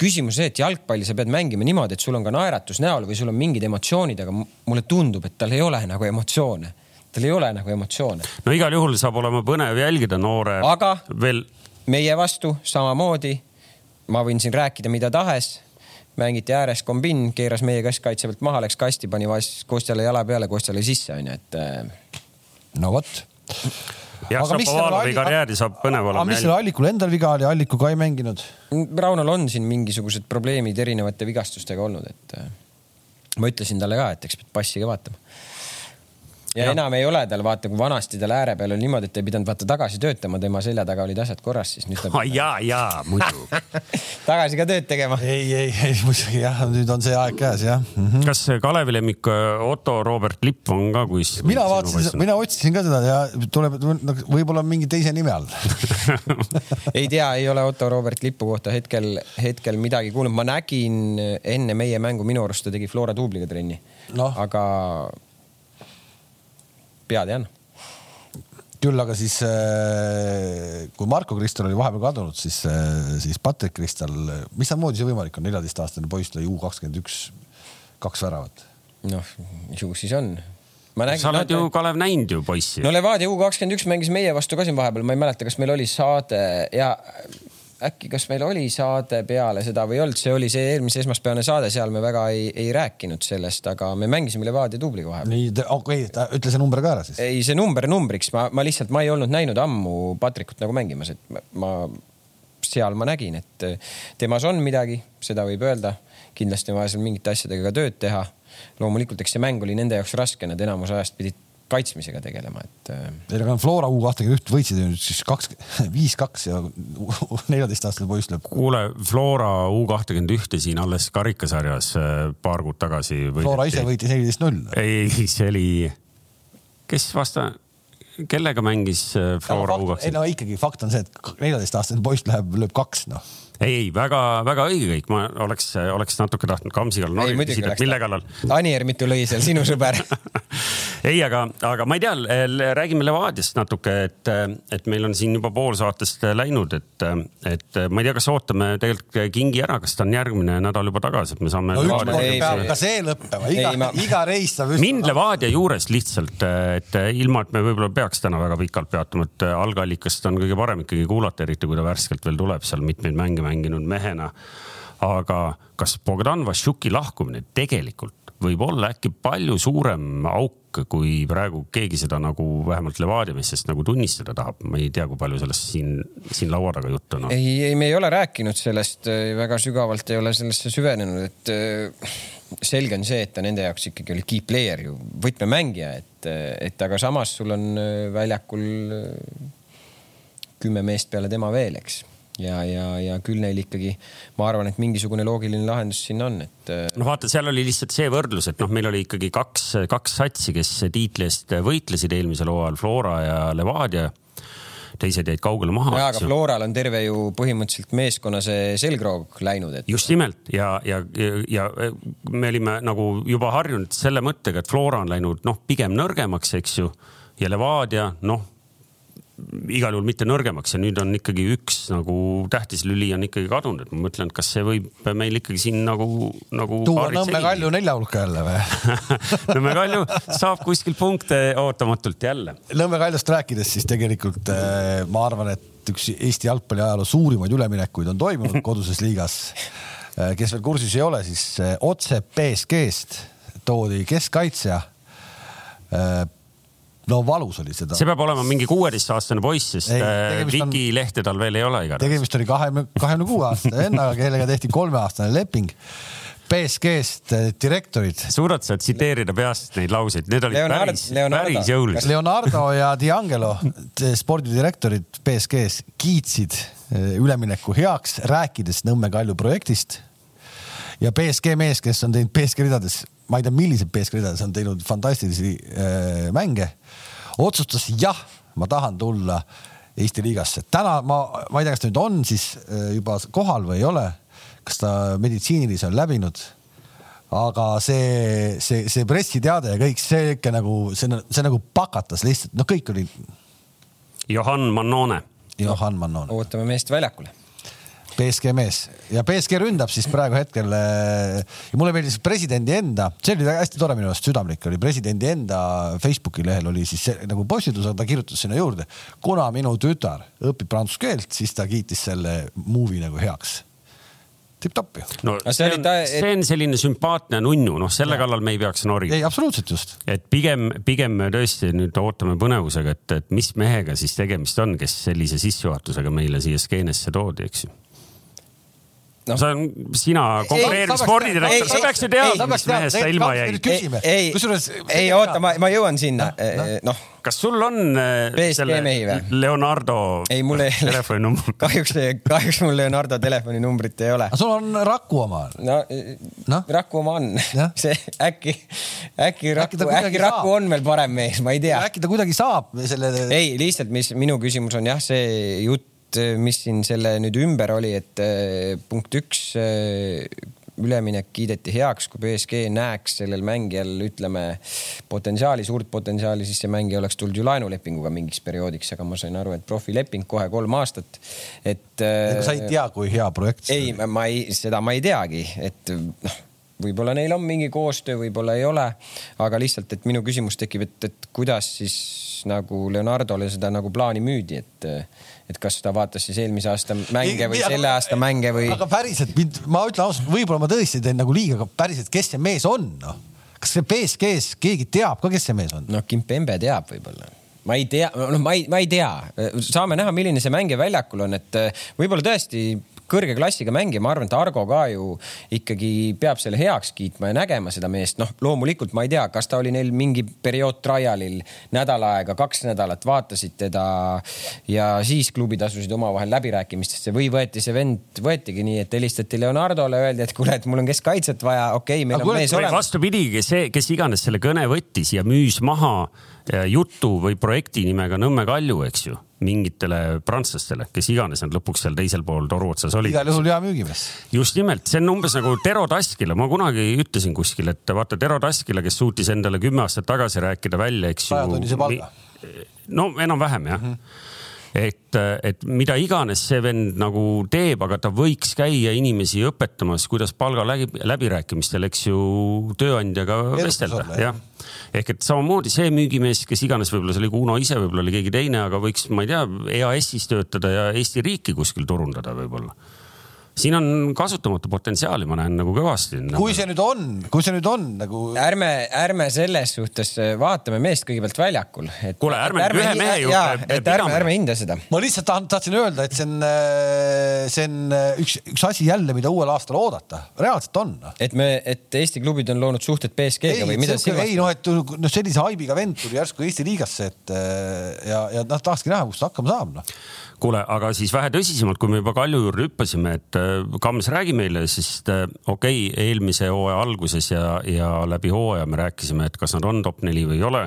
küsimus see, et jalgpalli sa pead mängima niimoodi, et sul on ka naeratus näol või sul on mingid emotsioonid, aga mulle tundub, et tal ei ole nagu emotsioone. tal ei ole nagu emotsioone. no igal juhul saab olema põnev jälgida noore. aga veel. meie vastu samamoodi ma võin siin rääkida mida tahes. mängiti ääres kombin, keeras meie keskkaitse pealt maha, läks kasti, pani Kostjale jala peale, Kostja lõi sisse onju, et. Äh, no vot jah, Šapovalovi karjääri saab põnev olema. aga mis selle Allikul endal viga oli, Alliku ka ei mänginud? Raunol on siin mingisugused probleemid erinevate vigastustega olnud, et äh, ma ütlesin talle ka, et eks pead passi ka vaatama ja, ja enam ei ole tal, vaata, kui vanasti tal ääre peal oli niimoodi, et ei pidanud vaata tagasi töötama, tema selja taga olid asjad korras, siis nüüd ta ah,. ja, ja muidu tagasi ka tööd tegema. ei, ei, ei muidugi jah, nüüd on see aeg käes jah mm. -hmm. kas Kalevi lemmik äh, Otto Robert Lipp on ka kuskil? mina vaatasin, mina otsisin ka seda ja tuleb võib-olla mingi teise nime all ei tea, ei ole Otto Robert Lippu kohta hetkel, hetkel midagi kuulnud, ma nägin enne meie mängu, minu arust ta tegi Flora duubliga trenni no.. aga pead ei anna küll aga siis äh, kui Marko Kristal oli vahepeal kadunud, siis, äh, siis Patrick Kristal, mismoodi see võimalik on, neljateistaastane poiss lõi U kakskümmend üks kaks väravat? noh, ju siis on. Nägin, sa oled no, ju, Kalev, näinud ju poissi. no Levadia U kakskümmend üks mängis meie vastu ka siin vahepeal, ma ei mäleta, kas meil oli saade ja äkki, kas meil oli saade peale seda või ei olnud, see oli see eelmise esmaspäevane saade, seal me väga ei, ei rääkinud sellest, aga me mängisime Levadia dubliga vahepeal. nii, okei okay,, ütle see number ka ära siis. ei, see number numbriks, ma, ma lihtsalt, ma ei olnud näinud ammu Patrikut nagu mängimas, et ma, ma seal ma nägin, et temas on midagi, seda võib öelda. kindlasti on vaja seal mingite asjadega ka tööd teha. loomulikult, eks see mäng oli nende jaoks raske, nad enamus ajast pidid kaitsmisega tegelema, et. Teil äh, aga Flora U kahtekümmend üht võitsid ju nüüd siis kaks, viis-kaks ja neljateistaastane poiss lööb. kuule, Flora U kahtekümmend ühte siin alles karikasarjas äh, paar kuud tagasi. Flora ise võitis neliteist null. ei, see oli, kes vasta, kellega mängis äh, Flora U kakskümmend? ei no ikkagi fakt on see, et neljateistaastane poiss läheb, lööb kaks noh ei, ei väga-väga õige kõik, ma oleks, oleks natuke tahtnud Kamsi kallal noori küsida, et mille kallal. Anier mitu lõi seal, sinu sõber ei, aga, aga ma ei tea, räägime Levadiast natuke, et, et meil on siin juba pool saatest läinud, et, et ma ei tea, kas ootame tegelikult Kingi ära, kas ta on järgmine nädal juba tagasi, et me saame no,. peab ka see lõppema, iga, ma... iga reis saab. mind Levadia juures lihtsalt, et ilma, et me võib-olla peaks täna väga pikalt peatuma, et algallikast on kõige parem ikkagi kuulata, eriti kui ta värskelt veel tuleb seal mitmeid mänge mänginud mehena. aga kas Bogdan Vassiuki lahkumine tegelikult võib olla äkki palju suurem auk, kui praegu keegi seda nagu vähemalt Levadia meestest nagu tunnistada tahab. ma ei tea, kui palju sellest siin, siin laua taga juttu on no.. ei, ei, me ei ole rääkinud sellest väga sügavalt, ei ole sellesse süvenenud, et äh, selge on see, et ta nende jaoks ikkagi oli key player ju, võtmemängija, et, et aga samas sul on äh, väljakul äh, kümme meest peale tema veel, eks ja, ja, ja küll neil ikkagi, ma arvan, et mingisugune loogiline lahendus siin on, et. Äh, no vaata, seal oli lihtsalt see võrdlus, et noh, meil oli ikkagi kaks, kaks satsi, kes tiitli eest võitlesid eelmisel hooajal, Flora ja Levadia teised jäid kaugele maha. jaa, aga Floral on terve ju põhimõtteliselt meeskonna see selgroog läinud, et. just nimelt ja, ja, ja, ja me olime nagu juba harjunud selle mõttega, et Flora on läinud noh, pigem nõrgemaks, eks ju. ja Levadia, noh igal juhul mitte nõrgemaks ja nüüd on ikkagi üks nagu tähtis lüli on ikkagi kadunud, et ma mõtlen, et kas see võib meil ikkagi siin nagu, nagu. tuua Nõmme Kalju nelja hulka jälle või Nõmme Kalju saab kuskilt punkte ootamatult jälle. Nõmme Kaljust rääkides, siis tegelikult äh, ma arvan, et üks Eesti jalgpalli ajaloo suurimaid üleminekuid on toimunud koduses liigas. Äh, kes veel kursis ei ole, siis äh, otse BSG-st toodi keskkaitsja no valus oli seda. see peab olema mingi kuueteistaastane poiss, sest äh, Viki on... lehte tal veel ei ole igatahes. tegemist oli kahekümne, kahekümne kuue aasta vennaga, kellega tehti kolmeaastane leping. BSG-st äh, direktorid. suudad sa tsiteerida peast neid lauseid, need olid Leonard, päris, päris jõulised. Leonardo ja D'Angelo, spordidirektorid BSG-s kiitsid äh, ülemineku heaks, rääkides Nõmme Kalju projektist. Ja BSG mees, kes on teinud BSG ridades ma ei tea, millised BSK ridades on teinud fantastilisi äh, mänge, otsustas jah, ma tahan tulla Eesti liigasse. täna ma, ma ei tea, kas ta nüüd on siis äh, juba kohal või ei ole, kas ta meditsiinilise on läbinud aga see, see, see pressiteade ja kõik see ikka nagu, see, see nagu pakatas lihtsalt, noh, kõik oli. Johan Mannone. Johan Mannone. ootame meest väljakule BSG mees ja BSG ründab siis praegu hetkel. Ja mulle meeldis presidendi enda, see oli hästi tore minu arust, südamlik oli presidendi enda Facebooki lehel oli siis see, nagu postitus, aga ta kirjutas sinna juurde, kuna minu tütar õpib prantsuse keelt, siis ta kiitis selle movie nagu heaks tipp-topp ju. no see on, see on selline sümpaatne nunnu, noh, selle ja. kallal me ei peaks norima. ei, absoluutselt just. et pigem, pigem me tõesti nüüd ootame põnevusega, et, et mis mehega siis tegemist on, kes sellise sissejuhatusega meile siia skeenesse toodi, eks ju no.. sa, sina konkureeriv spordidirektor, sa peaks ju teadma, mis mehest sa ilma jäid. ei, ei oota, ma, ma jõuan sinna, noh kas sul on BSG selle? Leonardo ei, mul ei telefoninumber kahjuks, kahjuks mul Leonardo telefoninumbrit ei ole. aga sul on Raku oma? no, no? Raku oma on. see äkki, äkki Raku, äkki Raku on veel parem mees, ma ei tea. äkki ta kuidagi saab selle. ei, lihtsalt, mis minu küsimus on jah, see jutt Eh, mis siin selle nüüd ümber oli, et eh, punkt üks, eh, üleminek kiideti heaks, kui BSG näeks sellel mängijal, ütleme potentsiaali, suurt potentsiaali, siis see mängija oleks tulnud ju laenulepinguga mingiks perioodiks, aga ma sain aru, et profileping kohe kolm aastat. et. sa ei tea, kui hea projekt see ei, ma ei, seda ma ei teagi, et noh võib-olla neil on mingi koostöö, võib-olla ei ole, aga lihtsalt, et minu küsimus tekib, et, et kuidas siis nagu Leonardole seda nagu plaani müüdi, et, et kas ta vaatas siis eelmise aasta mänge või selle aasta mänge või? aga päriselt mind, ma ütlen ausalt, võib-olla ma tõesti teen nagu liiga, aga päriselt, kes see mees on, noh? kas see BSG-s keegi teab ka, kes see mees on? noh, Kimpembe teab võib-olla ma ei tea, noh, ma ei, ma ei tea, saame näha, milline see mängija väljakul on, et võib-olla tõesti kõrge klassiga mängija, ma arvan, et Argo ka ju ikkagi peab selle heaks kiitma ja nägema seda meest. noh, loomulikult ma ei tea, kas ta oli neil mingi periood trial'il nädal aega, kaks nädalat, vaatasid teda ja siis klubid asusid omavahel läbirääkimistesse või võeti see vend, võetigi nii, et helistati Leonardole, öeldi, et kuule, et mul on keskkaitset vaja, okei okay,, meil on mees olemas. vastupidi, see, kes iganes selle kõne võttis ja müüs maha jutu või projekti nimega Nõmme Kalju, eks ju, mingitele prantslastele, kes iganes nad lõpuks seal teisel pool toru otsas olid. igal juhul hea müügimees. just nimelt, see on umbes nagu Tero Taskila, ma kunagi ütlesin kuskil, et vaata Tero Taskila, kes suutis endale kümme aastat tagasi rääkida välja, eks ju. sajatunnise palga. no enam-vähem jah mm. -hmm et, et mida iganes see vend nagu teeb, aga ta võiks käia inimesi õpetamas, kuidas palga läbi, läbirääkimistel, eks ju, tööandjaga vestelda, jah. ehk et samamoodi see müügimees, kes iganes, võib-olla see oli Kuno ise, võib-olla oli keegi teine, aga võiks, ma ei tea, EAS-is töötada ja Eesti riiki kuskil turundada võib-olla siin on kasutamatu potentsiaali, ma näen nagu kõvasti. kui see nüüd on, kui see nüüd on nagu. ärme, ärme selles suhtes äh, vaatame meest kõigepealt väljakul. kuule, ärme nüüd ühe mehe juurde. et ärme, ärme hinda seda. ma lihtsalt tahan, tahtsin öelda, et see on, äh, see on äh, üks, üks asi jälle, mida uuel aastal oodata, reaalselt on. et me, et Eesti klubid on loonud suhted BSG-ga või mida see ei noh, et noh, sellise haibiga vend tuli järsku Eesti liigasse, et ja, ja noh, tahakski näha, kus ta hakkama saab noh kuule, aga siis vähe tõsisemalt, kui me juba Kalju juurde hüppasime, et äh, Kams, räägi meile siis äh, okei okay,, eelmise hooaja alguses ja, ja läbi hooaja me rääkisime, et kas nad on top neli või ei ole.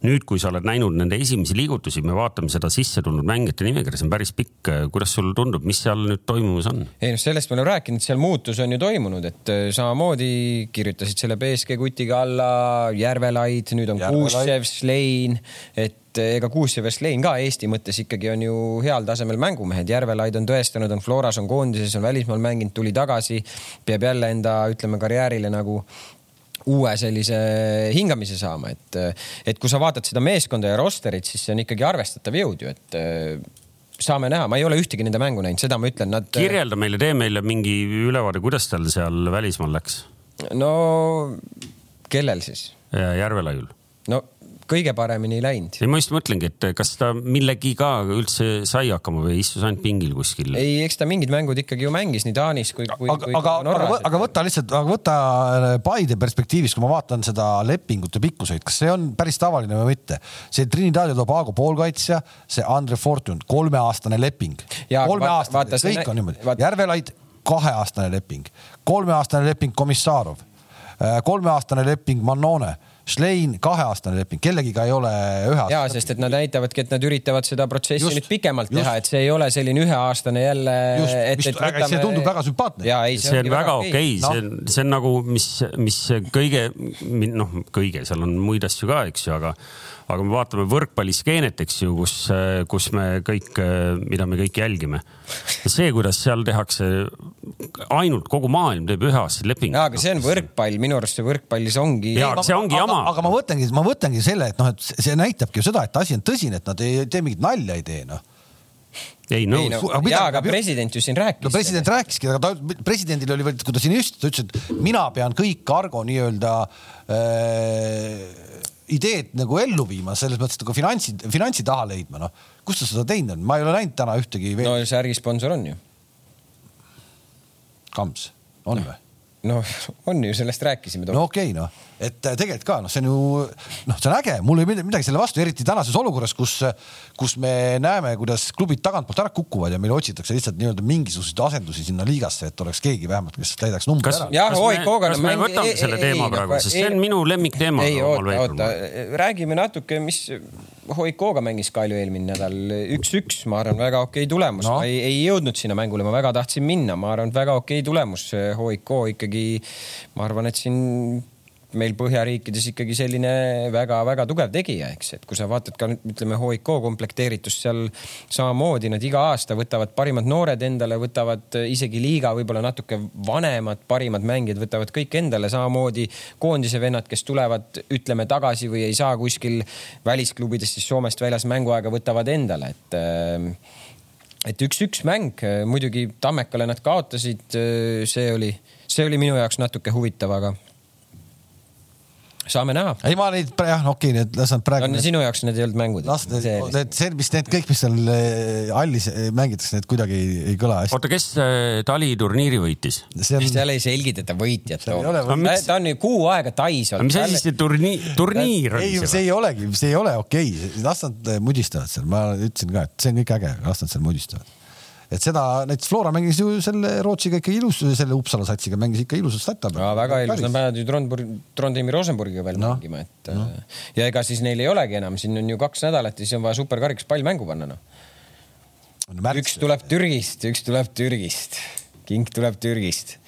nüüd, kui sa oled näinud nende esimesi liigutusi, me vaatame seda sisse tulnud mängijate nimekirja, see on päris pikk. kuidas sulle tundub, mis seal nüüd toimumas on? ei noh, sellest me oleme rääkinud, seal muutus on ju toimunud, et äh, samamoodi kirjutasid selle BSG kutiga alla Järvelaid, nüüd on Kuusev, Slein, et et ega Kuussev ja Slein ka Eesti mõttes ikkagi on ju heal tasemel mängumehed. Järvelaid on tõestanud, on Floras, on koondises, on välismaal mänginud, tuli tagasi, peab jälle enda, ütleme karjäärile nagu uue sellise hingamise saama, et, et kui sa vaatad seda meeskonda ja rosterit, siis see on ikkagi arvestatav jõud ju, et saame näha, ma ei ole ühtegi nende mängu näinud, seda ma ütlen, nad. kirjelda meile, tee meile mingi ülevaade, kuidas tal seal välismaal läks? no kellel siis? Järvelaiul. no kõige paremini läinud. ei, ma just mõtlengi, et kas ta millegiga üldse sai hakkama või istus ainult pingil kuskil? ei, eks ta mingid mängud ikkagi ju mängis nii Taanis kui, kui, kui aga, aga, aga võta lihtsalt, aga võta äh, Paide perspektiivist, kui ma vaatan seda lepingute pikkuseid, kas see on päris tavaline või mitte? see Trinidad ja Tobago poolkaitsja, see Andre Fortune, kolmeaastane leping. kolmeaastane, kõik on niimoodi. Järvelaid, kaheaastane leping, kolmeaastane leping Komissarov, äh, kolmeaastane leping Mannone Schlein kaheaastane leping, kellegiga ei ole üheaastane. ja, sest et nad näitavadki, et nad üritavad seda protsessi just, nüüd pikemalt just. teha, et see ei ole selline üheaastane jälle. võtame... see tundub väga sümpaatne. see, see on väga okei okay. okay., see on, see on nagu, mis, mis kõige, noh, kõige, seal on muid asju ka, eks ju, aga aga me vaatame võrkpalliskeenet, eks ju, kus, kus me kõik, mida me kõik jälgime. see, kuidas seal tehakse, ainult kogu maailm teeb üheaastaseid lepinguid. jaa, aga see on võrkpall, minu arust see võrkpallis ongi. jaa, see ongi jama. aga ma mõtlengi, ma mõtlengi selle, et noh, et see näitabki ju seda, et asi on tõsine, et nad ei tee mingit nalja ei tee, noh ei nõus no, jaa, aga president ju siin rääkis. no president seda. rääkiski, aga ta, presidendil oli, kui ta siin just, ta ütles, et mina pean kõik Argo nii-öelda äh, ideed nagu ellu viima, selles mõttes, et nagu finantsi, finantsi taha leidma, noh. kus ta seda teinud on, ma ei ole näinud täna ühtegi veel. no särgi sponsor on ju. Kams, on või? no on ju, sellest rääkisime. no okei okay,, noh, et äh, tegelikult ka noh, see on ju noh, see on äge, mul ei ole midagi selle vastu, eriti tänases olukorras, kus, kus me näeme, kuidas klubid tagantpoolt ära kukuvad ja meil otsitakse lihtsalt nii-öelda mingisuguseid asendusi sinna liigasse, et oleks keegi vähemalt, kes täidaks numbri ära. jah, OIK-ga. kas me võtame selle teema praegu, sest see on minu lemmikteema. ei, oota, oota, räägime natuke, mis Hoikoga mängis Kalju eelmine nädal üks-üks, ma arvan, väga okei tulemus no.. ma ei, ei jõudnud sinna mängule, ma väga tahtsin minna, ma arvan, et väga okei tulemus. Hoiko ikkagi, ma arvan, et siin meil Põhjariikides ikkagi selline väga-väga tugev tegija, eks, et kui sa vaatad ka ütleme HIK komplekteeritust seal samamoodi nad iga aasta võtavad parimad noored endale, võtavad isegi liiga võib-olla natuke vanemad, parimad mängijad võtavad kõik endale, samamoodi koondise vennad, kes tulevad, ütleme tagasi või ei saa kuskil välisklubidest siis Soomest väljas mänguaega, võtavad endale, et äh, et üks-üks mäng, muidugi Tammekale nad kaotasid, see oli, see oli minu jaoks natuke huvitav, aga saame näha. ei, ma neid, jah, okei okay,, need las nad praegu no,. sinu jaoks need ei olnud mängud. las need, need servist, need kõik, mis seal eh, hallis eh, mängitakse, need kuidagi ei, ei kõla hästi. oota, kes eh, Tali turniiri võitis? On... seal ei selgitata võitjat. ta on ju kuu aega Tais olnud. mis asi see turniir, turniir on? ei, see ei olegi, see ei ole okei okay., las nad mudistavad seal, ma ütlesin ka, et see on kõik äge, las nad seal mudistavad et seda näiteks Flora mängis ju selle Rootsiga ikka ilus, selle Uppsala satsiga mängis ikka ilusat sätta peal. väga ilus, nad peavad ju Trondburg, Trondheimi Rosenburgiga veel no. mängima, et no. ja ega siis neil ei olegi enam, siin on ju kaks nädalat ja siis on vaja superkarikas pall mängu panna noh. üks tuleb Türgist, üks tuleb Türgist, kink tuleb Türgist.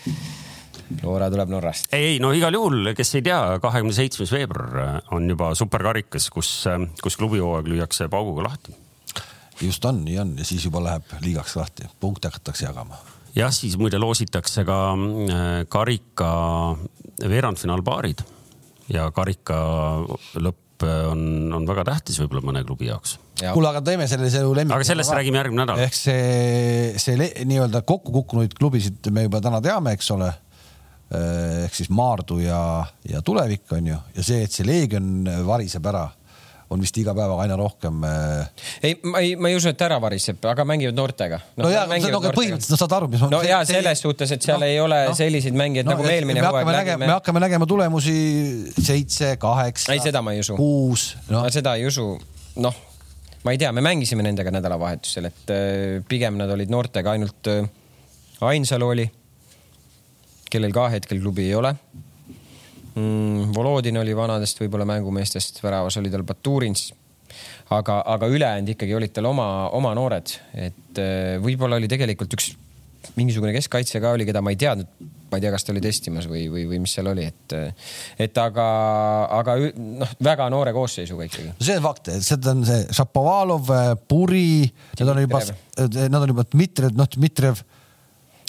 Flora tuleb Norrast. ei, ei no igal juhul, kes ei tea, kahekümne seitsmes veebruar on juba superkarikas, kus, kus klubihooaeg lüüakse pauguga lahti just on, nii on ja siis juba läheb liigaks lahti, punkte hakatakse jagama. jah, siis muide loositakse ka äh, karika veerandfinaalpaarid ja karika lõpp äh, on, on väga tähtis võib-olla mõne klubi jaoks. kuule, aga teeme sellise lemmiku. aga sellest räägime järgmine nädal. ehk see, see nii-öelda kokku kukkunud klubisid me juba täna teame, eks ole äh, ehk siis Maardu ja, ja Tulevik on ju, ja see, et see Leegion variseb ära on vist iga päevaga aina rohkem. Äh, ei, ma ei, ma ei usu, et ära variseb, aga mängivad noortega no,. no ja, no aga põhimõtteliselt no saad aru, mis ma. no ja selles suhtes, et seal no, ei ole no, selliseid mängijaid no, nagu me eelmine hooaeg nägime. me hakkame nägema tulemusi seitse, kaheksa. ei, seda ma ei usu. kuus no.. ma seda ei usu, noh, ma ei tea, me mängisime nendega nädalavahetusel, et äh, pigem nad olid noortega ainult äh,, Ainsalu oli, kellel ka hetkel klubi ei ole mm,. Volodin oli vanadest võib-olla mängumeestest, väravas oli tal Baturins. aga, aga ülejäänud ikkagi olid tal oma, oma noored, et äh, võib-olla oli tegelikult üks mingisugune keskkaitse ka oli, keda ma ei teadnud, ma ei tea, kas ta oli testimas või, või, või mis seal oli, et, et aga, aga noh, väga noore koosseisuga ikkagi. see on fakt, et seda on see Šapovalov, Puri, need on juba, nad on juba Dmitrijev, noh Dmitrijev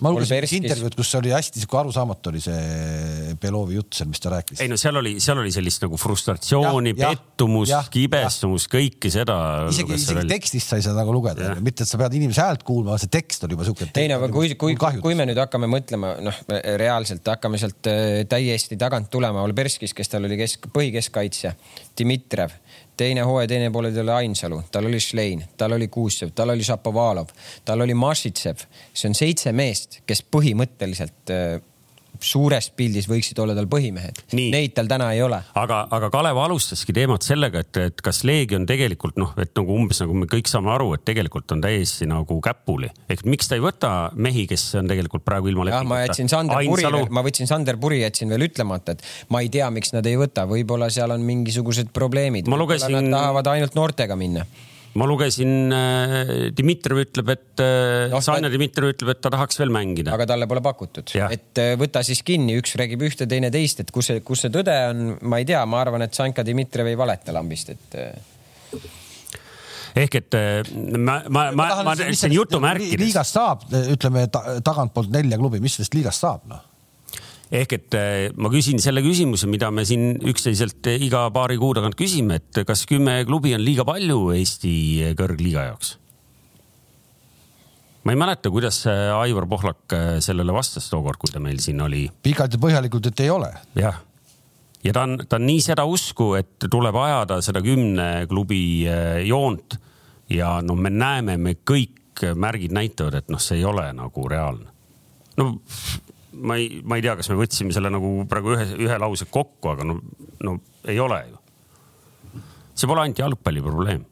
ma lugesin intervjuud, kus oli hästi sihuke arusaamatu oli see Belovi jutt seal, mis ta rääkis. ei no seal oli, seal oli sellist nagu frustratsiooni, pettumust, kibestumust, kõike seda. isegi, isegi tekstist sai seda nagu lugeda, mitte et sa pead inimese häält kuulma, see tekst oli juba sihuke. ei no aga kui, kui, kui me nüüd hakkame mõtlema, noh, reaalselt hakkame sealt äh, täiesti tagant tulema, Olberskis, kes tal oli kesk, põhikeskkaitsja, Dmitrijev teine hooaja teine pool oli Ainsalu, tal oli Šlein, tal oli Kuusev, tal oli Šapovalov, tal oli Mašitsev. see on seitse meest, kes põhimõtteliselt äh, suures pildis võiksid olla tal põhimehed. Neid tal täna ei ole. aga, aga Kalev alustaski teemat sellega, et, et kas Leegion tegelikult noh, et nagu umbes nagu me kõik saame aru, et tegelikult on täiesti nagu käpuli. ehk miks ta ei võta mehi, kes on tegelikult praegu ilma lepinguta. ma jätsin Sander Ainsalu... Puri, ma võtsin Sander Puri, jätsin veel ütlemata, et ma ei tea, miks nad ei võta, võib-olla seal on mingisugused probleemid. Lugesin... Nad tahavad ainult noortega minna ma lugesin, äh, Dmitrijev ütleb, et äh, no,, Sanja Dmitrijev ütleb, et ta tahaks veel mängida. aga talle pole pakutud, et äh, võta siis kinni, üks räägib ühte, teine teist, et kus see, kus see tõde on, ma ei tea, ma arvan, et Sanka Dmitrijev ei valeta lambist, et ehk et ma, ma, ma, ma ütlesin jutumärkides. liigast saab, ütleme tagantpoolt nelja klubi, mis sellest liigast saab, noh? Ehk et eh, ma küsin selle küsimuse, mida me siin üksteiselt eh, iga paari kuu tagant küsime, et kas kümme klubi on liiga palju Eesti kõrgliiga jaoks? ma ei mäleta, kuidas Aivar Pohlak sellele vastas tookord, kui ta meil siin oli. pikalt ja põhjalikult, et ei ole. jah, ja ta on, ta on nii seda usku, et tuleb ajada seda kümne klubi joont ja noh, me näeme, me kõik märgid näitavad, et noh, see ei ole nagu reaalne. no ma ei, ma ei tea, kas me võtsime selle nagu praegu ühe, ühe lause kokku, aga no, no ei ole ju. see pole ainult jalgpalli probleem.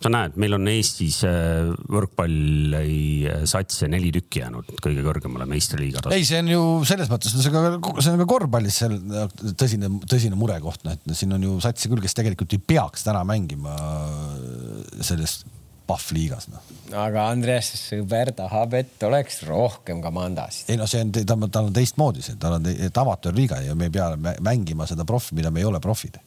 sa näed, meil on Eestis äh, võrkpallisatse neli tükki jäänud kõige kõrgemale meistriliiga tasemele. ei, see on ju selles mõttes, see on ka, see on ka korvpallis seal tõsine, tõsine murekoht, noh, et siin on ju satse küll, kes tegelikult ei peaks täna mängima selles Pahv-liigas noh. aga Andreas sõber tahab, et oleks rohkem komandasid. ei no see on, tal on, tal on teistmoodi see, tal on amatöörliiga ja me ei pea mängima seda profi, mida me ei ole profid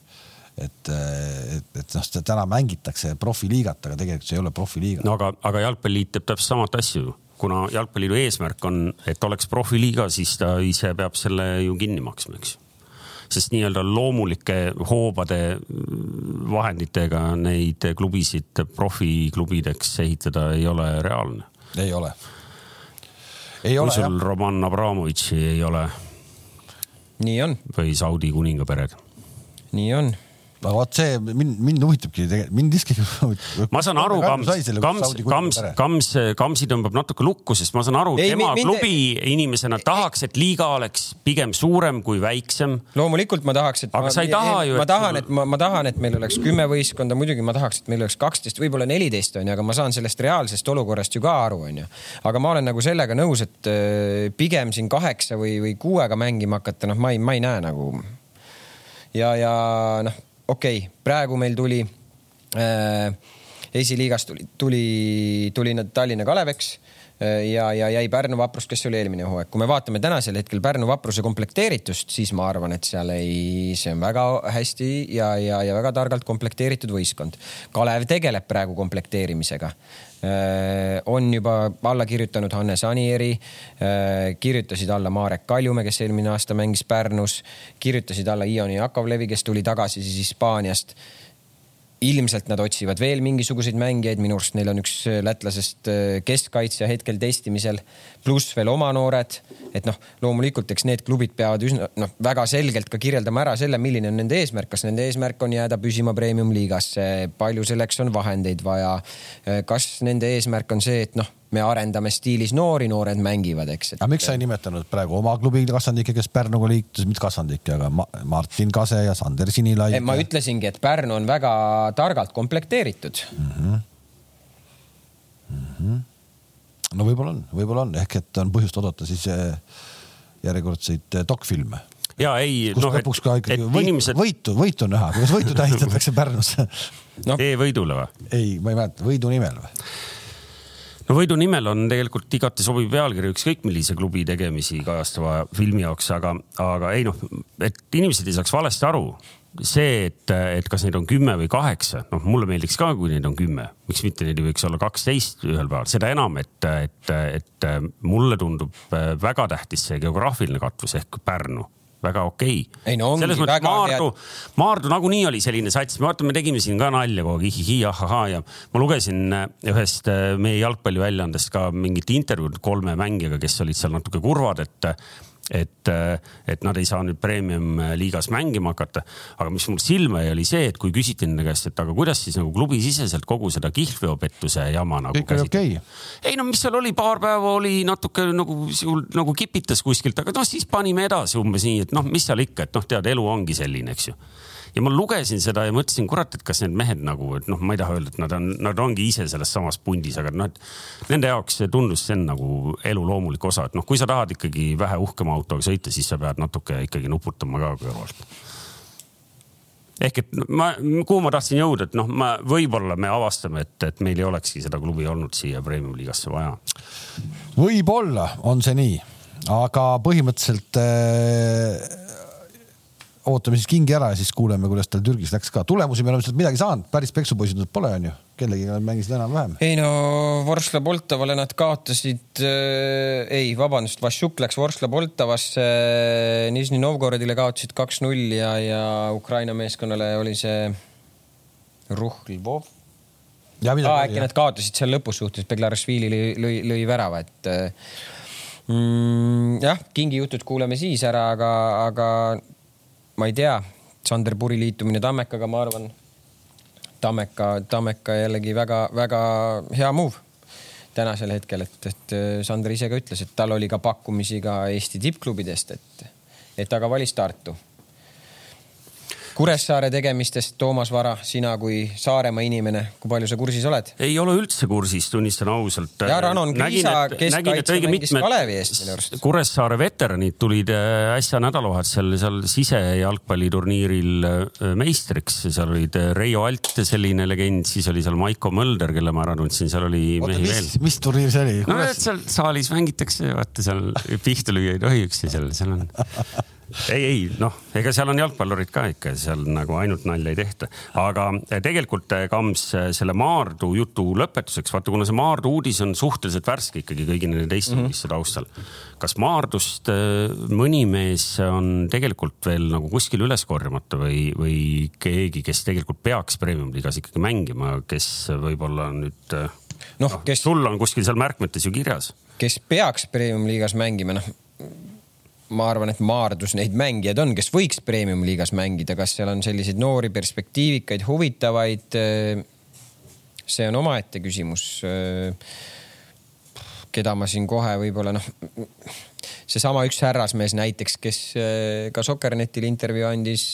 et, et, et noh, täna mängitakse profiliigat, aga tegelikult see ei ole profiliiga. no aga, aga jalgpalliliit teeb täpselt samat asju, kuna jalgpalliliidu eesmärk on, et oleks profiliiga, siis ta ise peab selle ju kinni maksma, eks sest nii-öelda loomulike hoobade vahenditega neid klubisid profiklubideks ehitada ei ole reaalne. ei ole. ei ole jah. sul Roman Abramovitši ei ole? nii on. või Saudi kuningapered? nii on aga vot see mind, mind huvitabki tegelikult, mind iskigi. ma saan aru, Kams, Kams, Kams, Kams, Kamsi tõmbab natuke lukku, sest ma saan aru, tema mind... klubi inimesena tahaks, et liiga oleks pigem suurem kui väiksem. loomulikult ma tahaks, et. aga ma, sa ei taha ju. ma tahan, et ma, ma tahan, et meil oleks kümme võistkonda, muidugi ma tahaks, et meil oleks kaksteist, võib-olla neliteist onju, aga ma saan sellest reaalsest olukorrast ju ka aru, onju. aga ma olen nagu sellega nõus, et äh, pigem siin kaheksa või, või kuuega mängima hakata, noh, ma ei, ma ei näe nagu ja, ja noh okei okay,, praegu meil tuli äh, esiliigas tuli, tuli, tuli nad Tallinna Kaleveks äh, ja, ja jäi Pärnu Vaprus, kes oli eelmine hooaeg. kui me vaatame tänasel hetkel Pärnu Vapruse komplekteeritust, siis ma arvan, et seal ei, see on väga hästi ja, ja, ja väga targalt komplekteeritud võistkond. Kalev tegeleb praegu komplekteerimisega. Äh, on juba alla kirjutanud Hannes Anieri, äh, kirjutasid alla Marek Kaljumäe, kes eelmine aasta mängis Pärnus, kirjutasid alla Ioni Jakovlevi, kes tuli tagasi siis Hispaaniast. Ilmselt nad otsivad veel mingisuguseid mängijaid, minu arust neil on üks äh, lätlasest keskkaitsja hetkel testimisel, pluss veel oma noored. et noh, loomulikult, eks need klubid peavad üsna noh, väga selgelt ka kirjeldama ära selle, milline on nende eesmärk, kas nende eesmärk on jääda püsima premium-liigasse, palju selleks on vahendeid vaja. Kas nende eesmärk on see, et noh me arendame stiilis noori, noored mängivad, eks. aga miks sa ei nimetanud praegu oma klubi kasvandikke, kes Pärnuga liitus, mitte kasvandikke, aga Martin Kase ja Sander Sinilai? ma ütlesingi, et Pärnu on väga targalt komplekteeritud mm. -hmm. Mm -hmm. No võib-olla on, võib-olla on ehk et on põhjust oodata siis eh, järjekordseid eh, dokfilme ja ei, noh, lõpuks ka ikkagi võit, inimesed... võitu, võitu näha, kuidas võitu tähistatakse Pärnus no. E-võidule või? ei, ma ei mäleta, võidu nimel või? no võidu nimel on tegelikult igati sobiv pealkiri ükskõik millise klubi tegemisi kajastava filmi jaoks, aga, aga ei noh, et inimesed ei saaks valesti aru. See, et, et kas neid on kümme või kaheksa, noh, mulle meeldiks ka, kui neid on kümme, miks mitte neid ei võiks olla kaksteist ühel päeval, seda enam, et, et, et mulle tundub väga tähtis see geograafiline katvus ehk Pärnu. Väga okei. Okay.. no selles mõttes Maardu, Maardu nagunii oli selline sats, vaata, me tegime siin ka nalja kogu aeg, ihihi, ahahaa ja ma lugesin äh, ühest äh, meie jalgpalliväljaandest ka mingit intervjuud kolme mängijaga, kes olid seal natuke kurvad, et et, et nad ei saa nüüd premium liigas mängima hakata. aga mis mul silma jäi, oli see, et kui küsiti nende käest, et aga kuidas siis nagu klubisiseselt kogu seda kihlveopettuse jama nagu. okei okay.. ei no mis seal oli, paar päeva oli natuke nagu, nagu kipitas kuskilt, aga noh, siis panime edasi umbes nii, et noh, mis seal ikka, et noh, tead, elu ongi selline, eks ju ja ma lugesin seda ja mõtlesin, kurat, et kas need mehed nagu, et noh, ma ei taha öelda, et nad on, nad ongi ise selles samas pundis, aga noh, et nende jaoks see tundus, see on nagu elu loomulik osa, et noh, kui sa tahad ikkagi vähe uhkema autoga sõita, siis sa pead natuke ikkagi nuputama ka kõrvalt ehk et ma, kuhu ma tahtsin jõuda, et noh, ma võib-olla me avastame, et, et meil ei olekski seda klubi olnud siia premium liigasse vaja. võib-olla on see nii, aga põhimõtteliselt äh ootame siis kingi ära ja siis kuuleme, kuidas tal Türgis läks ka. tulemusi me oleme sealt midagi saanud, päris peksupoisid nad pole, onju. kellegiga nad mängisid enam-vähem. ei no Vorskla Poltavale nad kaotasid äh,, ei, vabandust, Vašjuk läks Vorskla Poltavasse äh,, Nižni Novgorodile kaotasid kaks-null ja, ja Ukraina meeskonnale oli see Ruhhlvov ja midagi ah,. äkki nad kaotasid seal lõpus suhtes, Beglaršvili lõi, lõi, lõi värava, et äh, mm, jah, kingi jutud kuuleme siis ära, aga, aga ma ei tea, Sander Puri liitumine Tammekaga, ma arvan, Tammeka, Tammeka jällegi väga-väga hea move tänasel hetkel, et, et äh, Sander ise ka ütles, et tal oli ka pakkumisi ka Eesti tippklubidest, et, et aga valis Tartu. Kuressaare tegemistest, Toomas Vara, sina kui Saaremaa inimene, kui palju sa kursis oled? ei ole üldse kursis, tunnistan ausalt. ja Ranon Kriisa, keskkaitse mängis Kalevi eest minu arust. Kuressaare veteranid tulid äh, äsja nädalavahetusel seal sisejalgpalliturniiril äh, meistriks, seal olid äh, Reio Alt, selline legend, siis oli seal Maiko Mölder, kelle ma ära tundsin, seal oli Oota, mehi mis, veel. mis turniir see oli? no et seal saalis mängitakse, vaata seal pihta lüüa ei tohi üksteisele seal, seal on ei, ei noh, ega seal on jalgpallurid ka ikka, seal nagu ainult nalja ei tehta, aga eh, tegelikult eh, Kams eh, selle Maardu jutu lõpetuseks, vaata, kuna see Maardu uudis on suhteliselt värske ikkagi kõigi nende teiste mm -hmm. uudiste taustal. kas Maardust mõni mees on tegelikult veel nagu kuskil üles korjamata või, või keegi, kes tegelikult peaks premium-liigas ikkagi mängima, kes võib-olla nüüd noh, noh, kes sul on kuskil seal märkmetes ju kirjas. kes peaks premium-liigas mängima, noh ma arvan, et Maardus neid mängijaid on, kes võiks premium-liigas mängida, kas seal on selliseid noori perspektiivikaid, huvitavaid. see on omaette küsimus. keda ma siin kohe võib-olla noh, seesama üks härrasmees näiteks, kes ka Sokkernetile intervjuu andis,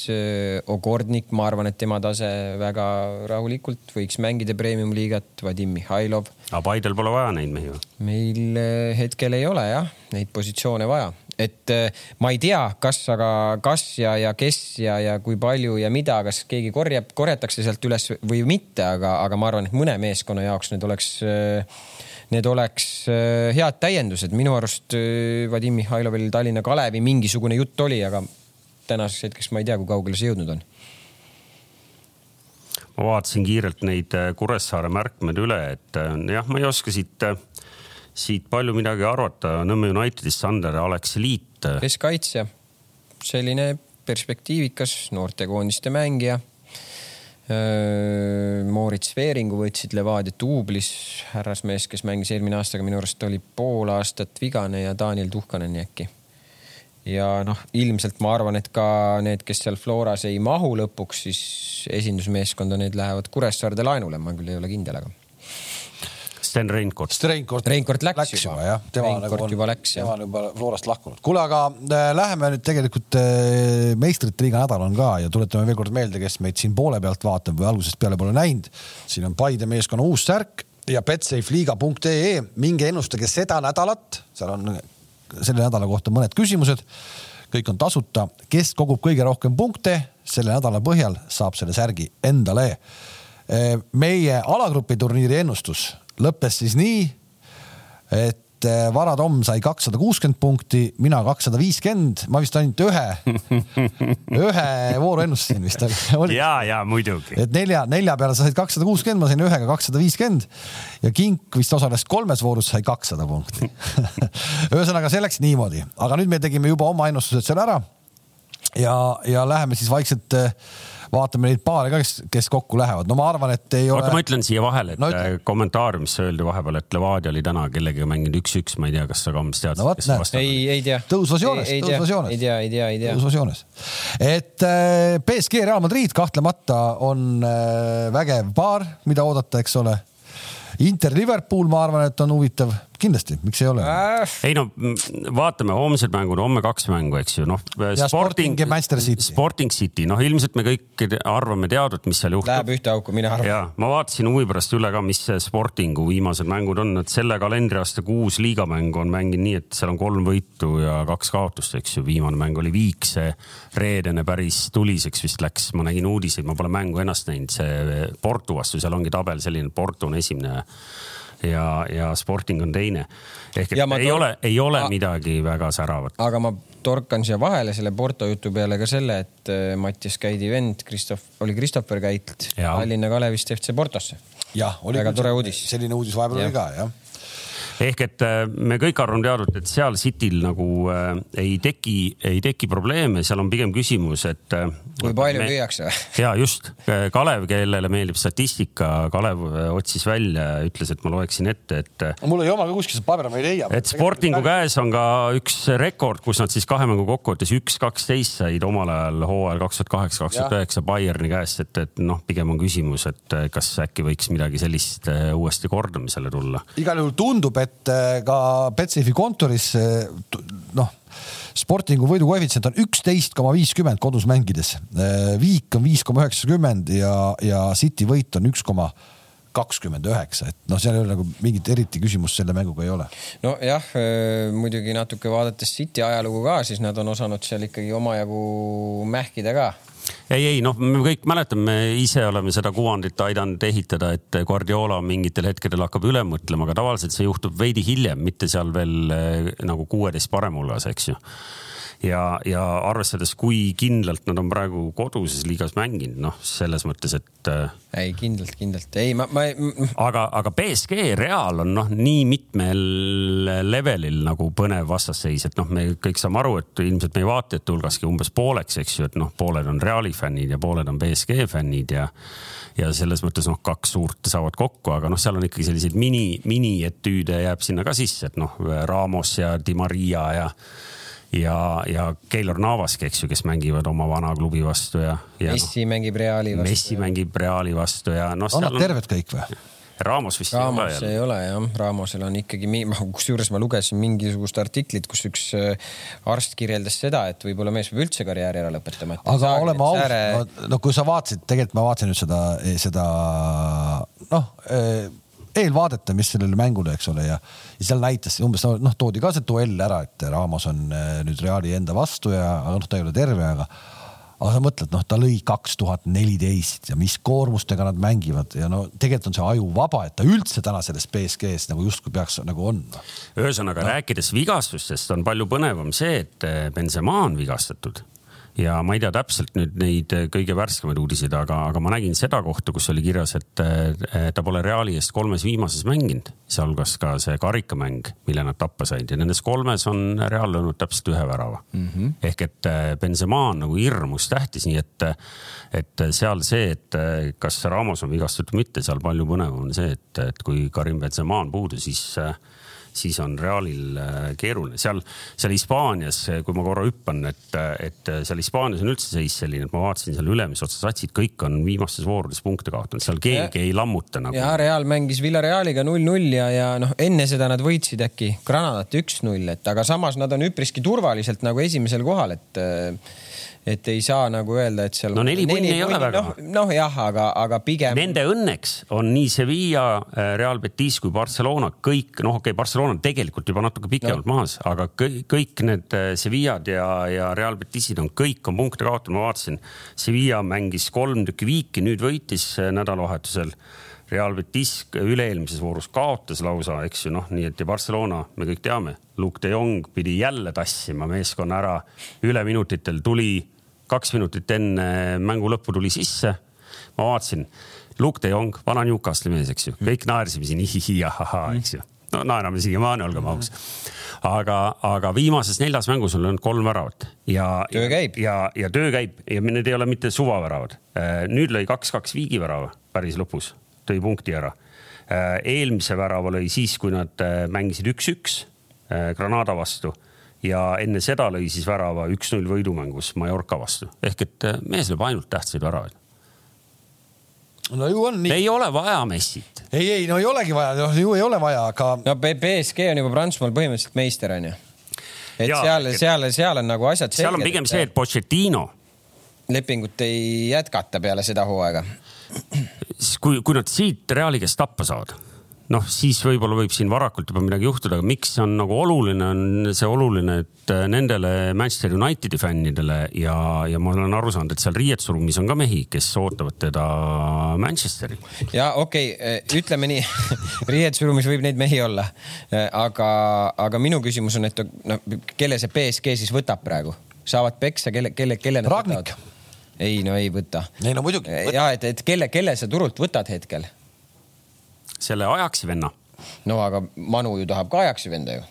Ogordnik, ma arvan, et tema tase väga rahulikult võiks mängida premium-liigat, Vadim Mihhailov. aga Paidel pole vaja neid mehi või? meil hetkel ei ole jah, neid positsioone vaja et äh, ma ei tea, kas, aga kas ja, ja kes ja, ja kui palju ja mida, kas keegi korjab, korjatakse sealt üles või mitte, aga, aga ma arvan, et mõne meeskonna jaoks need oleks, äh, need oleks äh, head täiendused. minu arust Vadim Mihhailovil Tallinna Kalevi mingisugune jutt oli, aga tänaseks hetkeks ma ei tea, kui kaugele see jõudnud on ma vaatasin kiirelt neid Kuressaare märkmed üle, et jah, ma ei oska siit siit palju midagi arvata. Nõmme Unitedist Sander Alekseliit. keskkaitsja, selline perspektiivikas noortekoondiste mängija. Moritz Veeringu võtsid Levadia duublis, härrasmees, kes mängis eelmine aasta, aga minu arust oli pool aastat vigane ja Daniel Tuhkanen äkki. ja noh, ilmselt ma arvan, et ka need, kes seal Floras ei mahu lõpuks, siis esindusmeeskonda, need lähevad Kuressaarde laenule, ma küll ei ole kindel, aga Sten Reinkord. Reinkord. Reinkord läks, läks juba, juba jah. Reinkord nagu on, juba läks tema on juba Florast lahkunud. kuule, aga äh, läheme nüüd tegelikult äh, meistrite liiga nädal on ka ja tuletame veel kord meelde, kes meid siin poole pealt vaatab või algusest peale pole näinud. siin on Paide meeskonna uus särk ja betsafeliiga.ee, minge ennustage seda nädalat, seal on selle nädala kohta mõned küsimused. kõik on tasuta, kes kogub kõige rohkem punkte selle nädala põhjal, saab selle särgi endale. Äh, meie alagrupi turniiri ennustus lõppes siis nii, et eh, Vara Tom sai kakssada kuuskümmend punkti, mina kakssada viiskümmend, ma vist ainult ühe, ühe vooru ennustasin vist oli. ja, ja muidugi. et nelja, nelja peale sa said kakssada kuuskümmend, ma sain ühega kakssada viiskümmend ja Kink vist osales kolmes voorus, sai kakssada punkti ühesõnaga, see läks niimoodi, aga nüüd me tegime juba oma ennustused seal ära. ja, ja läheme siis vaikselt äh, vaatame neid paare ka, kes, kes kokku lähevad. no ma arvan, et ei ole. oota, ma ütlen siia vahele, et no, ütle. kommentaariumis öeldi vahepeal, et Levadia oli täna kellegagi mänginud üks-üks, ma ei tea, kas sa Kams tead no,? ei, ei tea. tõusvas joones, tõusvas joones. ei tea, ei tea, ei tea. tõusvas joones. et äh, BSG Real Madrid kahtlemata on äh, vägev paar, mida oodata, eks ole Inter Liverpool, ma arvan, et on huvitav, kindlasti, miks ei ole äh.? ei no vaatame homsed mängud, homme kaks mängu, eks ju, noh. Sporting ja Manchester City. Sporting City, noh, ilmselt me kõik arvame teadvat, mis seal juhtub. Läheb ühte auku, mina arvan. ja ma vaatasin huvi pärast üle ka, mis Sportingu viimased mängud on, et selle kalendriaasta kuus liigamängu on mänginud nii, et seal on kolm võitu ja kaks kaotust, eks ju. viimane mäng oli Viikse, reedene päris tuliseks vist läks, ma nägin uudiseid, ma pole mängu ennast näinud, see Porto vastu, seal ongi tabel selline, Porto on esimene ja, ja Sporting on teine. ehk et ei tor... ole, ei ole A... midagi väga säravat. aga ma torkan siia vahele selle Porto jutu peale ka selle, et äh, Mattias Käidi vend Kristof, oli Christopher Käit Tallinna Kalevist FC Portosse. jah, oli väga tore uudis. selline uudis vahepeal oli ka jah ehk et äh, me kõik arvame teadvat, et seal Cityl nagu äh, ei teki, ei teki probleeme, seal on pigem küsimus, et äh,. kui palju me... lüüakse ja just, Kalev, kellele meeldib statistika, Kalev äh, otsis välja, ütles, et ma loeksin ette, et. Äh, mul ei oma ka kuskil seda paber, ma ei leia. et Sportingu käes on ka üks rekord, kus nad siis kahe mängu kokkuvõttes üks, kaksteist said omal ajal hooajal kaks tuhat kaheksa, kaks tuhat üheksa Bayerni käest, et, et noh, pigem on küsimus, et kas äkki võiks midagi sellist uuesti kordamisele tulla. igal juhul tundub, et et äh, ka Betsafe kontoris noh, Sportingu võidukoefitsient on üksteist koma viiskümmend kodus mängides. Viik on viis koma üheksakümmend ja, ja City võit on üks koma kakskümmend üheksa, et noh, seal ei ole nagu mingit eriti küsimust selle mänguga ei ole. nojah, muidugi natuke vaadates City ajalugu ka, siis nad on osanud seal ikkagi omajagu mähkida ka ei, ei noh, me kõik mäletame, me ise oleme seda kuvandit aidanud ehitada, et Guardiola mingitel hetkedel hakkab üle mõtlema, aga tavaliselt see juhtub veidi hiljem, mitte seal veel eh, nagu kuueteist parem hulgas, eks ju ja, ja arvestades, kui kindlalt nad on praegu koduses liigas mänginud, noh, selles mõttes, et. Äh, ei, kindlalt, kindlalt, ei, ma, ma. aga, aga BSG Real on noh, nii mitmel levelil nagu põnev vastasseis, et noh, me kõik saame aru, et ilmselt meie vaatajate hulgaski umbes pooleks, eks ju, et noh, pooled on Reali fännid ja pooled on BSG fännid ja ja selles mõttes noh, kaks suurt saavad kokku, aga noh, seal on ikkagi selliseid mini, minietüüde jääb sinna ka sisse, et noh, Ramos ja Di Maria ja ja, ja Keilor Navaski, eks ju, kes mängivad oma vana klubi vastu ja, ja. Messi no, mängib Reali vastu. Messi mängib Reali vastu ja noh. on nad terved kõik või? Ramos vist Ramos ei ole. ei ole jah, Ramosel on ikkagi, kusjuures ma lugesin mingisugust artiklit, kus üks äh, arst kirjeldas seda, et võib-olla mees võib üldse karjääri ära lõpetama. aga oleme ausad no kui sa vaatasid, tegelikult ma vaatasin nüüd seda, seda noh äh, eelvaadete, mis sellele mängule, eks ole, ja, ja seal näitas umbes noh, toodi ka see duell ära, et Ramos on äh, nüüd Reali enda vastu ja noh, ta ei ole terve, aga aga sa mõtled, noh, ta lõi kaks tuhat neliteist ja mis koormustega nad mängivad ja no tegelikult on see aju vaba, et ta üldse täna selles BSG-s nagu justkui peaks nagu on no.. ühesõnaga no. rääkides vigastustest on palju põnevam see, et Benzema on vigastatud ja ma ei tea täpselt nüüd neid kõige värskemaid uudiseid, aga, aga ma nägin seda kohta, kus oli kirjas, et ta pole Reali eest kolmes viimases mänginud, sealhulgas ka see karikamäng, mille nad tappa said ja nendes kolmes on Real löönud täpselt ühe värava mm. -hmm. ehk et Benzema on nagu hirmus tähtis, nii et, et seal see, et kas Ramos on vigastatud või mitte, seal palju põnevam on see, et, et kui Karim Benzema on puudu, siis äh, siis on Realil äh, keeruline. seal, seal Hispaanias, kui ma korra hüppan, et, et seal Hispaanias on üldse seis selline, et ma vaatasin seal ülemise otsa satsid, kõik on viimastes voorudes punkte kaotanud, seal keegi ja, ei lammuta nagu. ja Real mängis Villarealiga null-null ja, ja noh, enne seda nad võitsid äkki Granadat üks-null, et aga samas nad on üpriski turvaliselt nagu esimesel kohal, et et ei saa nagu öelda, et seal. no neli punni ei ole väga. noh, noh jah, aga, aga pigem. Nende õnneks on nii Sevilla, äh, Real Betis kui Barcelona kõik, noh, okei okay,, Barcelona on tegelikult juba natuke pikemalt no. maas, aga kõik, need äh, Sevillad ja, ja Real Betisid on, kõik on punkte kaotanud, ma vaatasin. Sevilla mängis kolm tükki viiki, nüüd võitis äh, nädalavahetusel Real Betis üle-eelmises voorus kaotas lausa, eks ju, noh, nii et ja Barcelona, me kõik teame, Luke de Jong pidi jälle tassima meeskonna ära üleminutitel, tuli kaks minutit enne mängu lõppu tuli sisse. ma vaatasin, Luke de Jong, vana Newcastle'i mees, eks ju, kõik naersime siin ihihi, ahahaa, eks ju. no naerame siiamaani, olgem ausad. aga, aga viimases neljas mängus on löönud kolm väravat ja. töö käib. ja, ja töö käib ja need ei ole mitte suvaväravad. Äh, nüüd lõi kaks-kaks viigivärava päris lõpus, tõi punkti ära. Äh, eelmise värava lõi siis, kui nad äh, mängisid üks-üks Granada vastu ja enne seda lõi siis värava üks-null võidumängus Mallorca vastu ehk et äh, mees lööb ainult tähtsaid väravaid. no ju on nii. ei ole vaja Messit. ei, ei no ei olegi vaja, noh ju ei ole vaja, aga. no BSG on juba Prantsusmaal põhimõtteliselt meister onju. et ja, seal, seal, seal on nagu asjad. seal on pigem see, et Pochettino. lepingut ei jätkata peale seda hooaega. kui, kui nad siit Reali käest tappa saavad noh, siis võib-olla võib siin varakult juba midagi juhtuda, aga miks see on nagu oluline, on see oluline, et äh, nendele Manchester Unitedi fännidele ja, ja ma olen aru saanud, et seal riietusruumis on ka mehi, kes ootavad teda Manchesteri. ja okei okay,, äh, ütleme nii riietusruumis võib neid mehi olla, äh, aga, aga minu küsimus on, et noh, kelle see BSG siis võtab praegu, saavad peksa, kelle, kelle, kelle nad Ragnik. võtavad? ei, no ei võta. ei no muidugi. ja et, et kelle, kelle sa turult võtad hetkel selle Ajaxi venna. no aga Manu ju tahab ka Ajaxi venda ju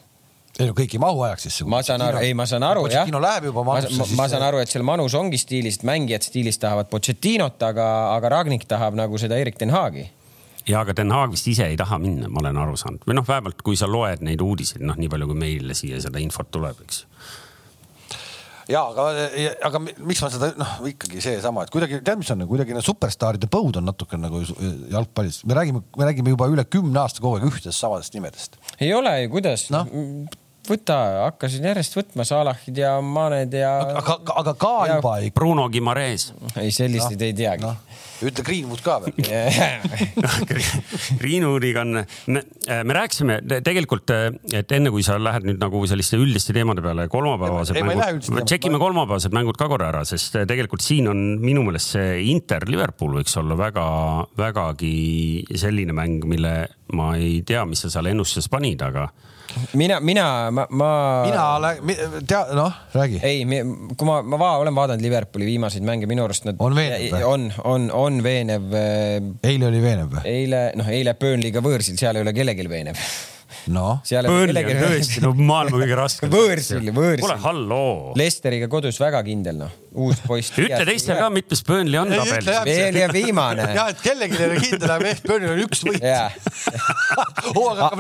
ei no kõik ei mahu Ajaxisse. ma saan aru, ei, ma saan aru jah. Pochettino läheb juba Manusse. ma, ma saan aru, et seal Manus ongi stiilis, mängijad stiilis tahavad Pochettinot, aga, aga Ragnik tahab nagu seda Erik Den Haagi ja aga Den Haag vist ise ei taha minna, ma olen aru saanud või noh, vähemalt kui sa loed neid uudiseid, noh, nii palju kui meile siia seda infot tuleb, eks ja aga, aga miks ma seda noh, ikkagi seesama, et kuidagi tead, mis on kuidagi need superstaaride põud on natuke nagu jalgpallis, me räägime, me räägime juba üle kümne aasta kogu aeg ühtedest samadest nimedest. ei ole ju, kuidas no?? Võta, hakkasin järjest võtma Salahid ja Maned ja. aga, aga ka ja... juba ikka. Bruno Gimares. ei, selliseid no, ei teagi no ütle Greenwood ka veel Greenwoodiga on, me, me rääkisime tegelikult, et enne kui sa lähed nüüd nagu selliste üldiste teemade peale, kolmapäevased mängud, tšekime kolmapäevased mängud ka korra ära, sest tegelikult siin on minu meelest see Inter Liverpool võiks olla väga, vägagi selline mäng, mille ma ei tea, mis sa seal ennustustes panid, aga mina, mina, ma, ma. mina tea, noh, räägi. ei, kui ma, ma va, olen vaadanud Liverpooli viimaseid mänge, minu arust nad. on veenev või? on, on, on veenev. Äh, eile oli veenev või? eile, noh, eile Burnley'ga võõrsil, seal ei ole kellelgi veenev noh. Burnley on tõesti no maailma kõige raskem. võõrsil, võõrsil. kuule, halloo. Lesteriga kodus väga kindel, noh, uus poiss. ütle teistele ka, mitmes Burnley on tabelis. veel ja viimane. jah, et kellelgi ei ole kindel, aga ehk Burnley on üks võit.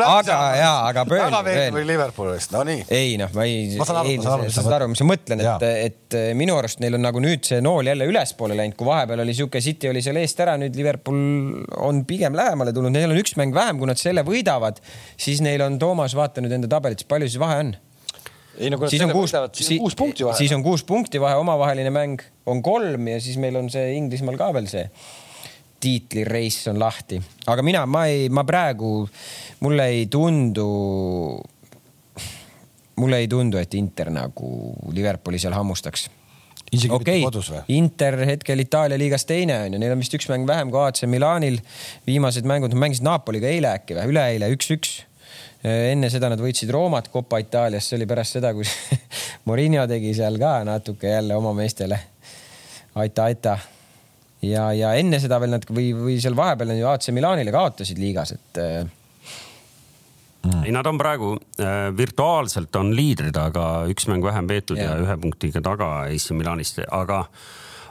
aga ja, aga Burnley. väga veenev oli Liverpoolist, no nii. ei noh, ma ei. ma saan aru, ma saan aru, mis sa aru, mis ma mõtlen, et, et minu arust neil on nagu nüüd see nool jälle ülespoole läinud, kui vahepeal oli sihuke City oli seal eest ära, nüüd Liverpool on pigem lähemale tulnud, neil on üks mäng vähem, kui nad selle võidavad, siis neil on Toomas, vaata nüüd enda tabelit, palju siis vahe on? Ei no kui siis on kuus, siis on kuus punkti vahe. siis on kuus punkti vahe, omavaheline mäng on kolm ja siis meil on see Inglismaal ka veel see tiitlireis on lahti, aga mina, ma ei, ma praegu, mulle ei tundu, mulle ei tundu, et Inter nagu Liverpooli seal hammustaks isegi okay. mitte kodus või? Inter hetkel Itaalia liigas teine on ju, neil on vist üks mäng vähem kui AC Milanil. viimased mängud, nad mängisid Napoliga eile äkki või, üleeile üks-üks enne seda nad võitsid Roomat Coppa Itaalias, see oli pärast seda, kui Morinho tegi seal ka natuke jälle oma meestele. aita, aita. ja, ja enne seda veel nad või, või seal vahepeal ju AC Milanile kaotasid liigas, et mm.. ei, nad on praegu äh, virtuaalselt on liidrid, aga üks mäng vähem peetud ja, ja ühe punktiga taga AC Milanist, aga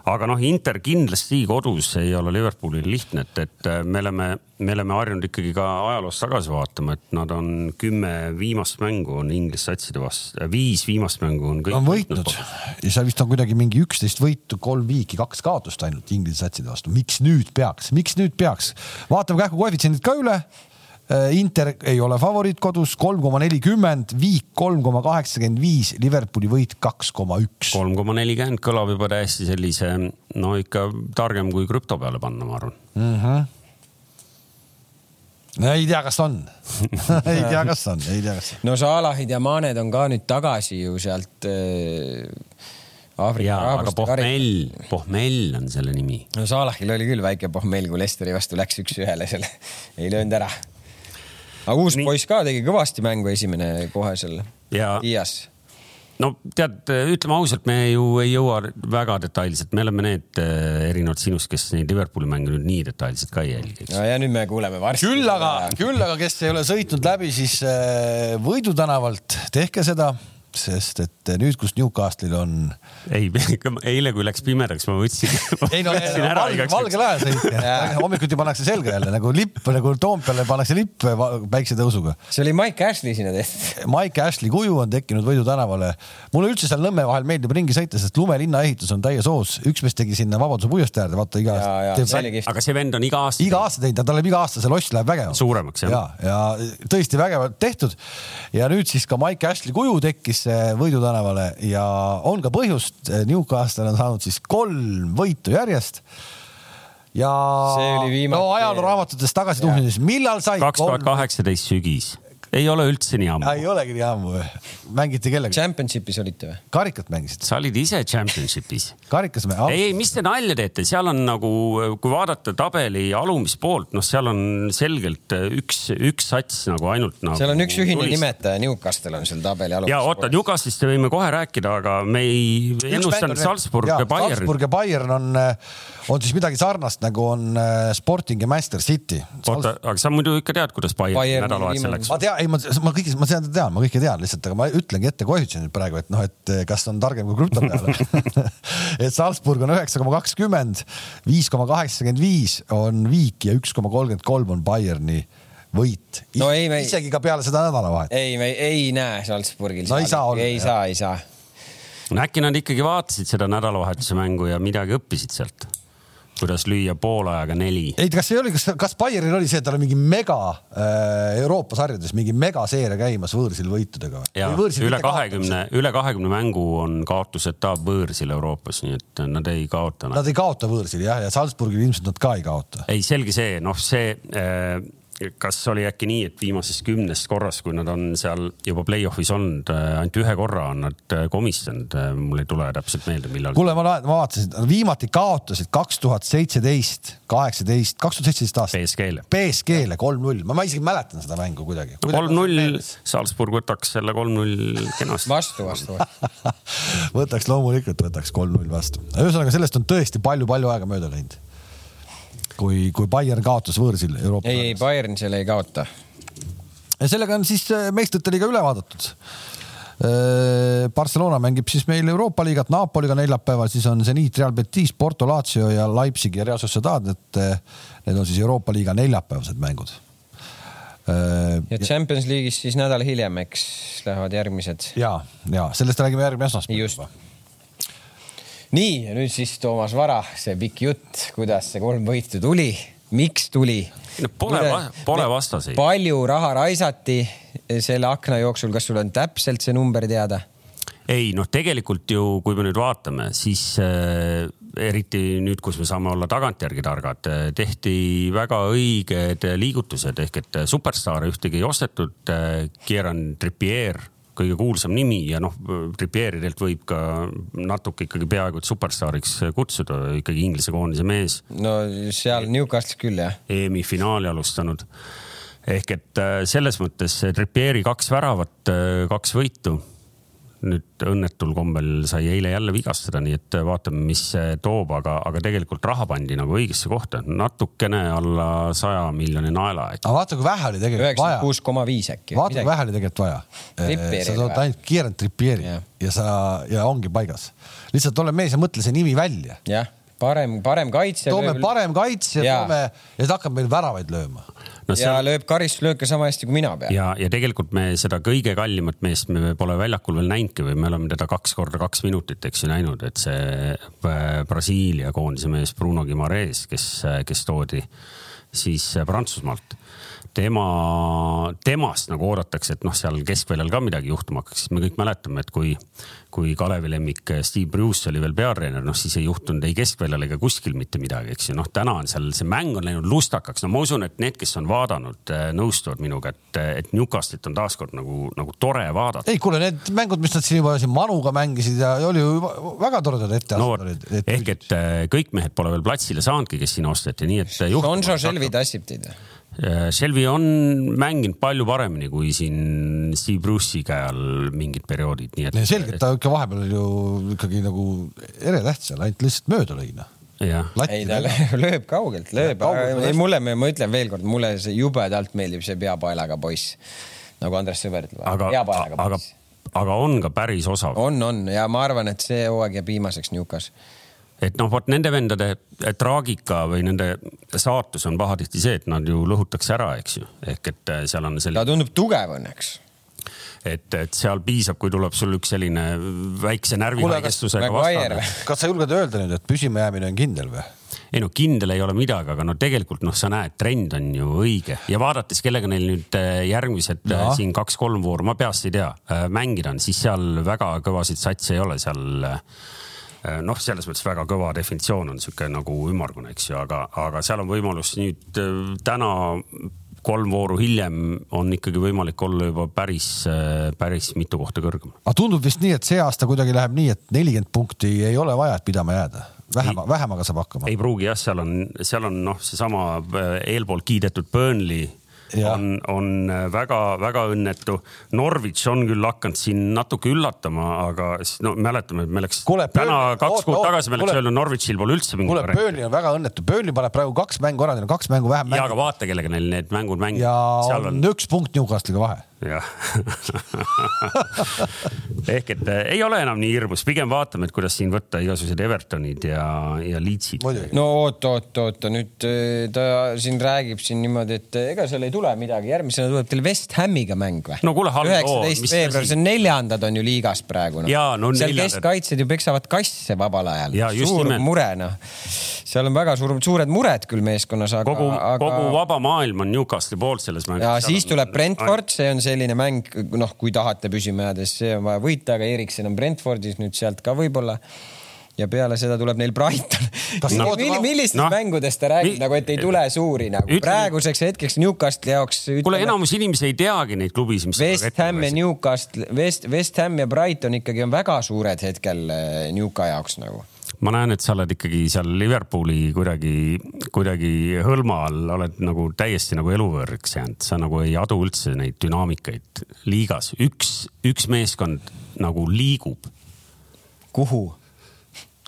aga noh, Inter kindlasti kodus ei ole Liverpoolil lihtne, et, et äh, me oleme, me oleme harjunud ikkagi ka ajaloos tagasi vaatama, et nad on kümme viimast mängu on Inglise satside vastu, äh, viis viimast mängu on kõik. on võitnud ja seal vist on kuidagi mingi üksteist võitu, kolm viiki, kaks kaotust ainult Inglise satside vastu. miks nüüd peaks, miks nüüd peaks? vaatame kähku koefitsiendid ka üle Inter ei ole favoriit kodus, kolm koma nelikümmend, Viik kolm koma kaheksakümmend viis, Liverpooli võit kaks koma üks. kolm koma nelikümmend kõlab juba täiesti sellise, no ikka targem kui krüpto peale panna, ma arvan mm. -hmm. No, ei tea, kas on ei tea, kas on, ei tea, kas on. no Salahid ja Maned on ka nüüd tagasi ju sealt äh, Aafrika aga pohmell, pohmell on selle nimi. no Salahil oli küll väike pohmell, kui Lesteri vastu läks üks-ühele selle, ei löönud ära aga uus Nii... poiss ka tegi kõvasti mängu esimene kohe seal ja... Ias no tead, ütleme ausalt, me ju ei jõua väga detailselt, me oleme need äh, erinevalt sinust, kes neid Liverpooli mänge nüüd nii detailselt ka ei jälgi. no ja nüüd me kuuleme varsti. küll aga, küll aga, kes ei ole sõitnud läbi, siis äh, Võidu tänavalt, tehke seda sest et nüüd, kus Newcastle'il on. ei, eile, kui läks pimedaks, ma võtsin. ei no, valge, valge lae sõitja hommikuti pannakse selga jälle nagu lipp, nagu Toompeale pannakse lipp päiksetõusuga. see oli Mike Ashley sinna tehtud. Mike Ashley kuju on tekkinud Võidu tänavale. mulle üldse seal Nõmme vahel meeldib ringi sõita, sest lumelinna ehitus on täies hoos. üks mees tegi sinna Vabaduse puiestee äärde, vaata iga aasta. aga see vend on iga aasta. iga aasta teinud, tal läheb iga aasta, see loss läheb vägevamaks. suuremaks jah. ja, ja tõesti vägevalt tehtud. ja nüüd siis ka Mike Ashley kuju tekkis Võidu tänavale ja on ka põhjust, Newcastle on saanud siis kolm võitu järjest ja no ajalooraamatutes tagasi tuhnides, millal sai? kaks tuhat kaheksateist sügis ei ole üldse nii ammu. ei olegi nii ammu või? mängite kellega? Championship'is olite või? karikat mängisite? sa olid ise Championship'is. karikas me ei, mis te nalja teete, seal on nagu, kui vaadata tabeli alumist poolt, noh, seal on selgelt üks, üks sats nagu ainult nagu. seal on üks ühine tulist. nimetaja, Newcastle on seal tabeli alumises. ja oota, Newcastle'ist võime kohe rääkida, aga me ei ennustanud Salzburg ja Bayern. Salzburg ja Bayern on, on siis midagi sarnast nagu on äh, Sporting ja Manchester City. oota, aga sa muidu ikka tead, kuidas Bayern, Bayern nädalavahetusel läks? ma tean, ei ma, ma kõike, ma seda tean, ma kõike tean lihtsalt, aga ma ütlengi ette koefitsiendid praegu, et noh, et eh, kas on targem kui krüpto peale et Salzburg on üheksa koma kakskümmend, viis koma kaheksakümmend viis on Viik ja üks koma kolmkümmend kolm on Bayerni võit. no ei, me isegi ka peale seda nädalavahetust. ei, me ei näe Salzburgil. no ei saa olla. ei saa, ei saa. no äkki nad ikkagi vaatasid seda nädalavahetuse mängu ja midagi õppisid sealt kuidas lüüa poole ajaga neli. ei, kas ei oli, kas, kas Bayernil oli see, et tal on mingi mega äh, Euroopa sarjades mingi megaseeria käimas võõrsil võitudega? üle kahekümne, üle kahekümne mängu on kaotusetaap võõrsil Euroopas, nii et nad ei kaota. Nad ei kaota võõrsil jah, ja Salzburgil ilmselt nad ka ei kaota. ei, selge see, noh, see äh, kas oli äkki nii, et viimasest kümnest korrast, kui nad on seal juba play-off'is olnud, äh, ainult ühe korra on nad äh, komistanud, äh, mul ei tule täpselt meelde, millal. kuule, ma, ma vaatasin, viimati kaotasid kaks tuhat seitseteist, kaheksateist, kaks tuhat seitseteist aastat. BSG-le. BSG-le kolm-null, ma isegi mäletan seda mängu kuidagi. kolm-null, Salzburg võtaks selle kolm-null kenasti. vastu, vastu võtaks loomulikult, võtaks kolm-null vastu. ühesõnaga, sellest on tõesti palju-palju aega mööda läinud kui, kui Bayern kaotas võõrsil Euroopa. ei, ei Bayern seal ei kaota. ja sellega on siis äh, meistrite liiga üle vaadatud. Äh, Barcelona mängib siis meil Euroopa liigat Napoliga neljapäeval, siis on Zenit, Real Betis, Porto, Lazio ja Leipzig ja Real Sociedad, et äh, need on siis Euroopa liiga neljapäevased mängud. ja Champions League'is siis nädal hiljem, eks lähevad järgmised. ja, ja sellest räägime järgmine esmaspäev. just nii ja nüüd siis Toomas Vara, see pikk jutt, kuidas see kolm võitu tuli, miks tuli? no pole, pole vastaseid. palju raha raisati selle akna jooksul, kas sul on täpselt see number teada? ei noh, tegelikult ju, kui me nüüd vaatame, siis äh, eriti nüüd, kus me saame olla tagantjärgi targad, tehti väga õiged liigutused ehk et superstaare ühtegi ei ostetud. Kieran Trippier kõige kuulsam nimi ja noh, Trippieridelt võib ka natuke ikkagi peaaegu et superstaariks kutsuda, ikkagi Inglise koondise mees. no seal Newcastle'is küll jah. EM-i finaali alustanud. ehk et äh, selles mõttes Trippieri kaks väravat, äh, kaks võitu nüüd õnnetul kombel sai eile jälle vigastada, nii et vaatame, mis see toob, aga, aga tegelikult raha pandi nagu õigesse kohta, natukene alla saja miljoni naela. aga vaata, kui vähe oli tegelikult vaja. kuus koma viis äkki. vaata, kui vähe oli tegelikult vaja. sa tood ainult kiirelt tripieri ja. ja sa ja ongi paigas. lihtsalt ole mees ja mõtle see nimi välja. jah parem, parem kaitse. toome lööb... parem kaitse ja toome ja ta hakkab meil väravaid lööma. No, ja seal... lööb karistuslööke sama hästi kui mina pean. ja, ja tegelikult me seda kõige kallimat meest me pole väljakul veel näinudki või me oleme teda kaks korda kaks minutit, eks ju, näinud, et see äh, Brasiilia koondise mees Bruno Guimaraes, kes, kes toodi siis Prantsusmaalt tema, temast nagu oodatakse, et noh, seal keskväljal ka midagi juhtuma hakkaks, sest me kõik mäletame, et kui, kui Kalevi lemmik Steve Bruce oli veel peatreener, noh siis ei juhtunud ei keskväljal ega kuskil mitte midagi, eks ju. noh, täna on seal see mäng on läinud lustakaks, no ma usun, et need, kes on vaadanud, eh, nõustuvad minuga, et, et Newcastle'it on taaskord nagu, nagu tore vaadata. ei kuule, need mängud, mis nad siin juba siin Manuga mängisid ja oli ju väga toredad etteastud no, olid. ehk et eh, kõik mehed pole veel platsile saanudki, kes siin osteti, nii et. Sonso Shelby tassib teid või? Äh, Shelby on mänginud palju paremini kui siin Steve Bruce'i käe all mingid perioodid, nii et. selgelt ta ikka vahepeal ju ikkagi nagu eretäht seal, ainult lihtsalt mööda lõi noh ei, ta lööb kaugelt, lööb, ei mulle, ma ütlen veelkord, mulle see jubedalt meeldib see peapaelaga poiss. nagu Andres Sõber ütleb. aga, aga, aga on ka päris osav. on, on ja ma arvan, et see hooaeg jääb viimaseks Newcas et noh, vot nende vendade traagika või nende saatus on pahatihti see, et nad ju lõhutakse ära, eks ju, ehk et äh, seal on selline. ta tundub tugev õnneks et, et seal piisab, kui tuleb sul üks selline väikse närvihaigestusega vastane. kas sa julged öelda nüüd, et püsimajäämine on kindel või? ei no kindel ei ole midagi, aga no tegelikult noh, sa näed, trend on ju õige ja vaadates, kellega neil nüüd äh, järgmised. Äh, siin kaks-kolm vooru, ma peast ei tea, mängida on, siis seal väga kõvasid satse ei ole seal noh, selles mõttes väga kõva definitsioon on sihuke nagu ümmargune, eks ju, aga, aga seal on võimalus nüüd äh, täna kolm vooru hiljem on ikkagi võimalik olla juba päris, äh, päris mitu kohta kõrgem. aga tundub vist nii, et see aasta kuidagi läheb nii, et nelikümmend punkti ei ole vaja, et pidama jääda vähema, vähemaga saab hakkama. ei pruugi jah, seal on, seal on noh, seesama eelpool kiidetud Burnley ja. on, on väga-väga õnnetu. Norwich on küll hakanud siin natuke üllatama, aga no mäletame, me läks Kule, täna Burnley, kaks oot, kuud oot, tagasi me läks öelnud, Norwichil pole üldse mingit. kuule, Burnley on väga õnnetu, Burnley paneb praegu kaks mängu ära, neil on kaks mängu vähem. ja, aga vaata, kellega neil need mängud mängivad. ja on üks punkt Newcastle'iga vahe jah ehk et äh, ei ole enam nii hirmus, pigem vaatame, et kuidas siin võtta igasugused Evertonid ja, ja Leedsid. no oot, oot, oot, nüüd äh, ta siin räägib siin niimoodi, et äh, ega seal ei tule midagi, järgmisena tuleb teil West Hamiga mäng või? no kuule, halb. üheksateist veebruar, see on neljandad on ju liigas praegu no.. No, seal keskkaitsjad ju peksavad kasse vabal ajal. suur nimelt. mure noh. seal on väga suur, suured mured küll meeskonnas, aga. kogu aga..., kogu vaba maailm on Newcastli poolt selles mängus. ja siis tuleb Brentford, see on selline mäng, noh, kui tahate püsima jääda, siis see on vaja võita, aga Eriksen on Brentfordis nüüd sealt ka võib-olla ja peale seda tuleb neil Brighton. No, Mill, millistest no, mängudest ta räägib mi, nagu, et ei tule suuri nagu ütle, praeguseks hetkeks Newcastli jaoks. kuule, enamus inimesi ei teagi neid klubisid. West Ham ja Newcastle, West, West Ham ja Brighton ikkagi on väga suured hetkel eh, Newca jaoks nagu ma näen, et sa oled ikkagi seal Liverpooli kuidagi, kuidagi hõlma all, oled nagu täiesti nagu eluvõõriks jäänud, sa nagu ei adu üldse neid dünaamikaid liigas. üks, üks meeskond nagu liigub. kuhu?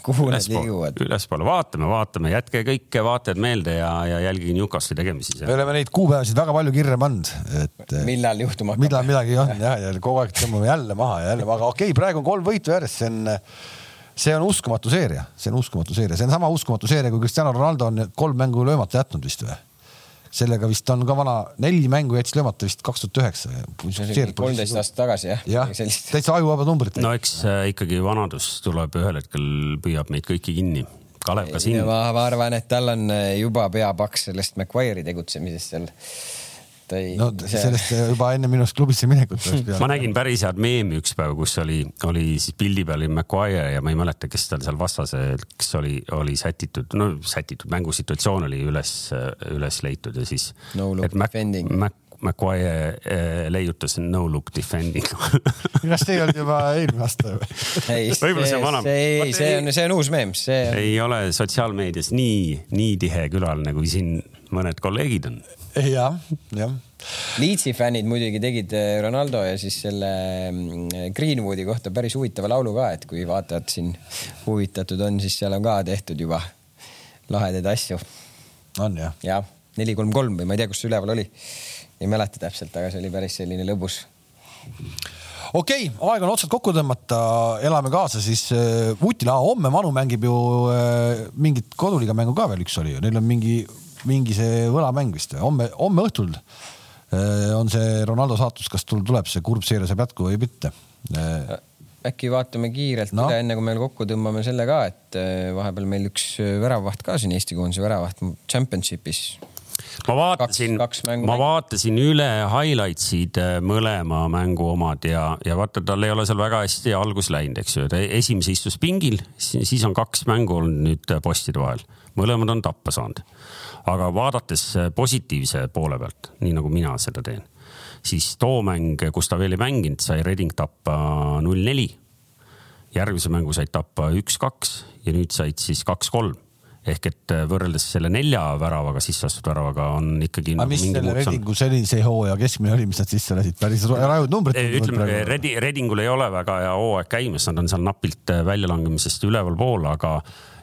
kuhu nad liiguvad? ülespoole, vaatame, vaatame, jätke kõik vaated meelde ja, ja jälgige Newcastli tegemisi. me oleme neid kuupäevasid väga palju kirja pannud, et. millal juhtuma hakkab? millal midagi on jah, ja kogu aeg tõmbame jälle maha ja jälle, aga okei okay,, praegu on kolm võitu järjest, see on see on uskumatu seeria, see on uskumatu seeria, see on sama uskumatu seeria, kui Cristiano Ronaldo on kolm mängu löömata jätnud vist või? sellega vist on ka vana, neli mängu jättis löömata vist kaks tuhat üheksa. kolmteist aastat tagasi jah ja,. täitsa ajuvabad numbrid. no eks äh, ikkagi vanadus tuleb ühel hetkel, püüab meid kõiki kinni. Kalev ka siin. ma arvan, et tal on äh, juba pea paks sellest Macquire'i tegutsemisest seal et ei. no sellest see... juba enne minust klubisse minekut ma nägin päris head meemi üks päev, kus oli, oli siis pildi peal oli Maguire ja ma ei mäleta, kes tal seal vastaseks oli, oli sätitud, no sätitud mängusituatsioon oli üles, üles leitud ja siis. no look defending Mac, McQuire eh, leiutas no look defending kas see ei olnud juba eelmine aasta või? ei, see, see, see on, see on uus meem, see on.... ei ole sotsiaalmeedias nii, nii tihe külaline, kui siin mõned kolleegid on jah, jah. Leedsi fännid muidugi tegid eh, Ronaldo ja siis selle mm, Greenwoodi kohta päris huvitava laulu ka, et kui vaatajad siin huvitatud on, siis seal on ka tehtud juba lahedaid asju. on jah? jah, neli, kolm, kolm või ma ei tea, kus see üleval oli. ei mäleta täpselt, aga see oli päris selline lõbus okei okay,, aeg on otsad kokku tõmmata, elame kaasa siis äh,. Utila, homme Manu mängib ju äh, mingit koduliiga mängu ka veel, üks oli ju, neil on mingi mingi see võlamäng vist või homme, homme õhtul äh, on see Ronaldo saatus, kas tul tuleb see kurb seeria saab jätku või mitte. Äh, äkki vaatame kiirelt no. üle, enne kui me kokku tõmbame selle ka, et äh, vahepeal meil üks väravvaht ka siin Eesti koondise väravvaht championship'is ma vaatasin, ma vaatasin üle highlights'id mõlema mängu omad ja, ja vaata, tal ei ole seal väga hästi algus läinud, eks ju. ta esimese istus pingil, siis on kaks mängu olnud nüüd postide vahel, mõlemad on tappa saanud aga vaadates äh, positiivse poole pealt, nii nagu mina seda teen, siis too mäng, kus ta veel ei mänginud, sai Reding tappa null neli. järgmise mängu said tappa üks-kaks ja nüüd said siis kaks-kolm ehk et äh, võrreldes selle nelja väravaga, sisse astunud väravaga on ikkagi. aga mis selle Redingu sellise hooaja keskmine oli, mis nad sisse lasid, päris rajud numbrid. ütleme, Redi-, Redingul ei ole väga hea hooaeg käimas, nad on seal napilt äh, väljalangemisest ülevalpool, aga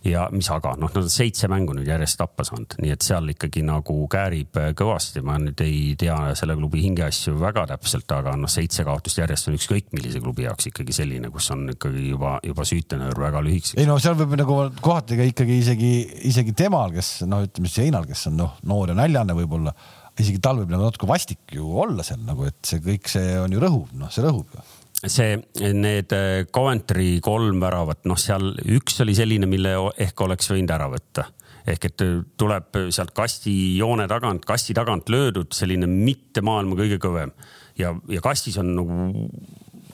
ja mis aga, noh, nad on seitse mängu nüüd järjest tappa saanud, nii et seal ikkagi nagu käärib äh, kõvasti. ma nüüd ei tea selle klubi hingeasju väga täpselt, aga noh, seitse kaotust järjest on ükskõik millise klubi jaoks ikkagi selline, kus on ikkagi juba, juba süütenöör väga lühikeseks. ei no seal võib nagu kohati ka ikkagi isegi, isegi temal, kes noh, ütleme siis Einal, kes on noh, noor ja näljane võib-olla isegi tal võib nagu natuke vastik ju olla seal nagu, et see kõik, see on ju rõhuv, noh, see rõhub ju see, need äh, Coventry kolm väravat, noh, seal üks oli selline, mille ehk oleks võinud ära võtta ehk et äh, tuleb sealt kastijoone tagant, kasti tagant löödud selline mitte maailma kõige kõvem ja, ja kastis on nagu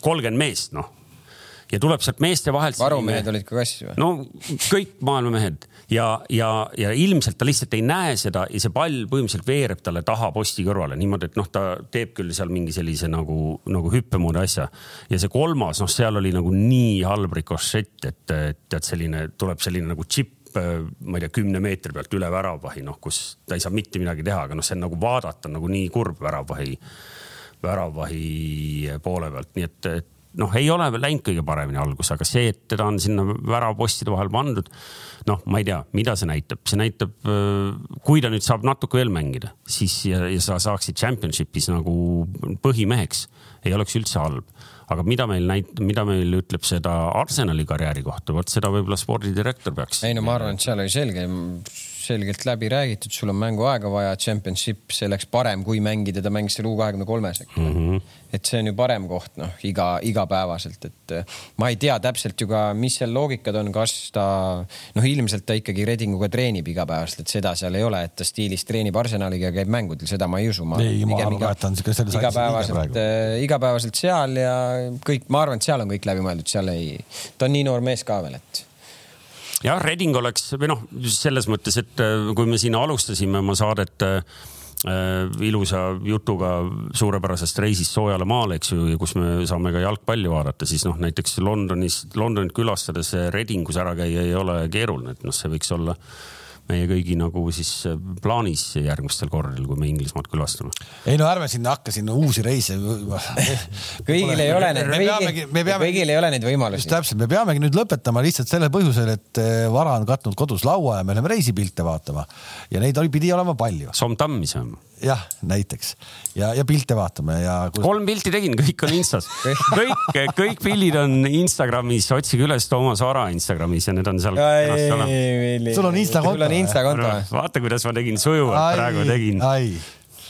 kolmkümmend meest, noh ja tuleb sealt meeste vahelt. varumehed olid ka kassis või? no kõik maailma mehed ja, ja, ja ilmselt ta lihtsalt ei näe seda ja see pall põhimõtteliselt veereb talle taha posti kõrvale niimoodi, et noh, ta teeb küll seal mingi sellise nagu, nagu hüppemoodi asja. ja see kolmas, noh, seal oli nagu nii halb rikošett, et tead, selline tuleb selline nagu džipp ma ei tea, kümne meetri pealt üle väravvahi, noh, kus ta ei saa mitte midagi teha, aga noh, see on nagu vaadata nagu nii kurb väravvahi, väravvahi poole pealt, nii et, et noh, ei ole läinud kõige paremini algus, aga see, et teda on sinna väravapostide vahel pandud, noh, ma ei tea, mida see näitab, see näitab, kui ta nüüd saab natuke veel mängida, siis ja, ja sa saaksid championship'is nagu põhimeheks, ei oleks üldse halb aga mida meil näit-, mida meil ütleb seda Arsenali karjääri kohta, vot seda võib-olla spordidirektor peaks. ei no ma arvan, et seal oli selge selgelt läbi räägitud, sul on mänguaega vaja, championship, see oleks parem, kui mängida, ta mängis seal U kahekümne kolmes, eks mm. Et see on ju parem koht, noh, iga, igapäevaselt, et äh, ma ei tea täpselt ju ka, mis seal loogikad on, kas ta, noh, ilmselt ta ikkagi Redinguga treenib igapäevaselt, et seda seal ei ole, et ta stiilis treenib Arsenaliga, käib mängudel, seda ma ei usu. ei, ma arvan ka, et ta on selles igapäevaselt, äh, igapäevaselt seal ja kõik, ma arvan, et seal on kõik läbi mõeldud, seal ei, ta on nii noor mees ka veel, et jah, Reding oleks või noh, selles mõttes, et äh, kui me siin alustasime oma saadet äh, ilusa jutuga suurepärasest reisist soojale maale, eks ju, kus me saame ka jalgpalli vaadata, siis noh, näiteks Londonis, Londonit külastades Redingus ära käia ei ole keeruline, et noh, see võiks olla meie kõigi nagu siis äh, plaanis järgmistel kordadel, kui me Inglismaad külastame. ei no ärme sinna hakka sinna uusi reise kõigil ei ole neid, kõigil ei ole neid võimalusi. täpselt, me peamegi nüüd lõpetama lihtsalt sellel põhjusel, et äh, vara on katnud kodus laua ja me läheme reisipilte vaatama ja neid oli, pidi olema palju. Somtammi saame jah, näiteks ja, ja pilte vaatame ja kus.... kolm pilti tegin, kõik on Instas kõik, kõik pildid on Instagramis, otsige üles Toomas Vara Instagramis ja need on seal. sul on Insta konto? sul on Insta konto. vaata, kuidas ma tegin sujuvalt praegu tegin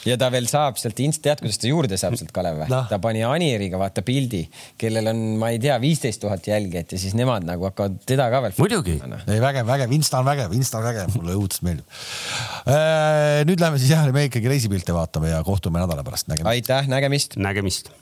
ja ta veel saab sealt inst-, tead, kuidas ta juurde saab sealt Kalev või no.? ta pani Anieriga vaata pildi, kellel on, ma ei tea, viisteist tuhat jälgijat ja siis nemad nagu hakkavad teda ka veel. muidugi. ei vägev, vägev, Insta on vägev, Insta on vägev, mulle õudselt meeldib. Äh, nüüd läheme siis jah, me ikkagi reisipilte vaatame ja kohtume nädala pärast. aitäh, nägemist. nägemist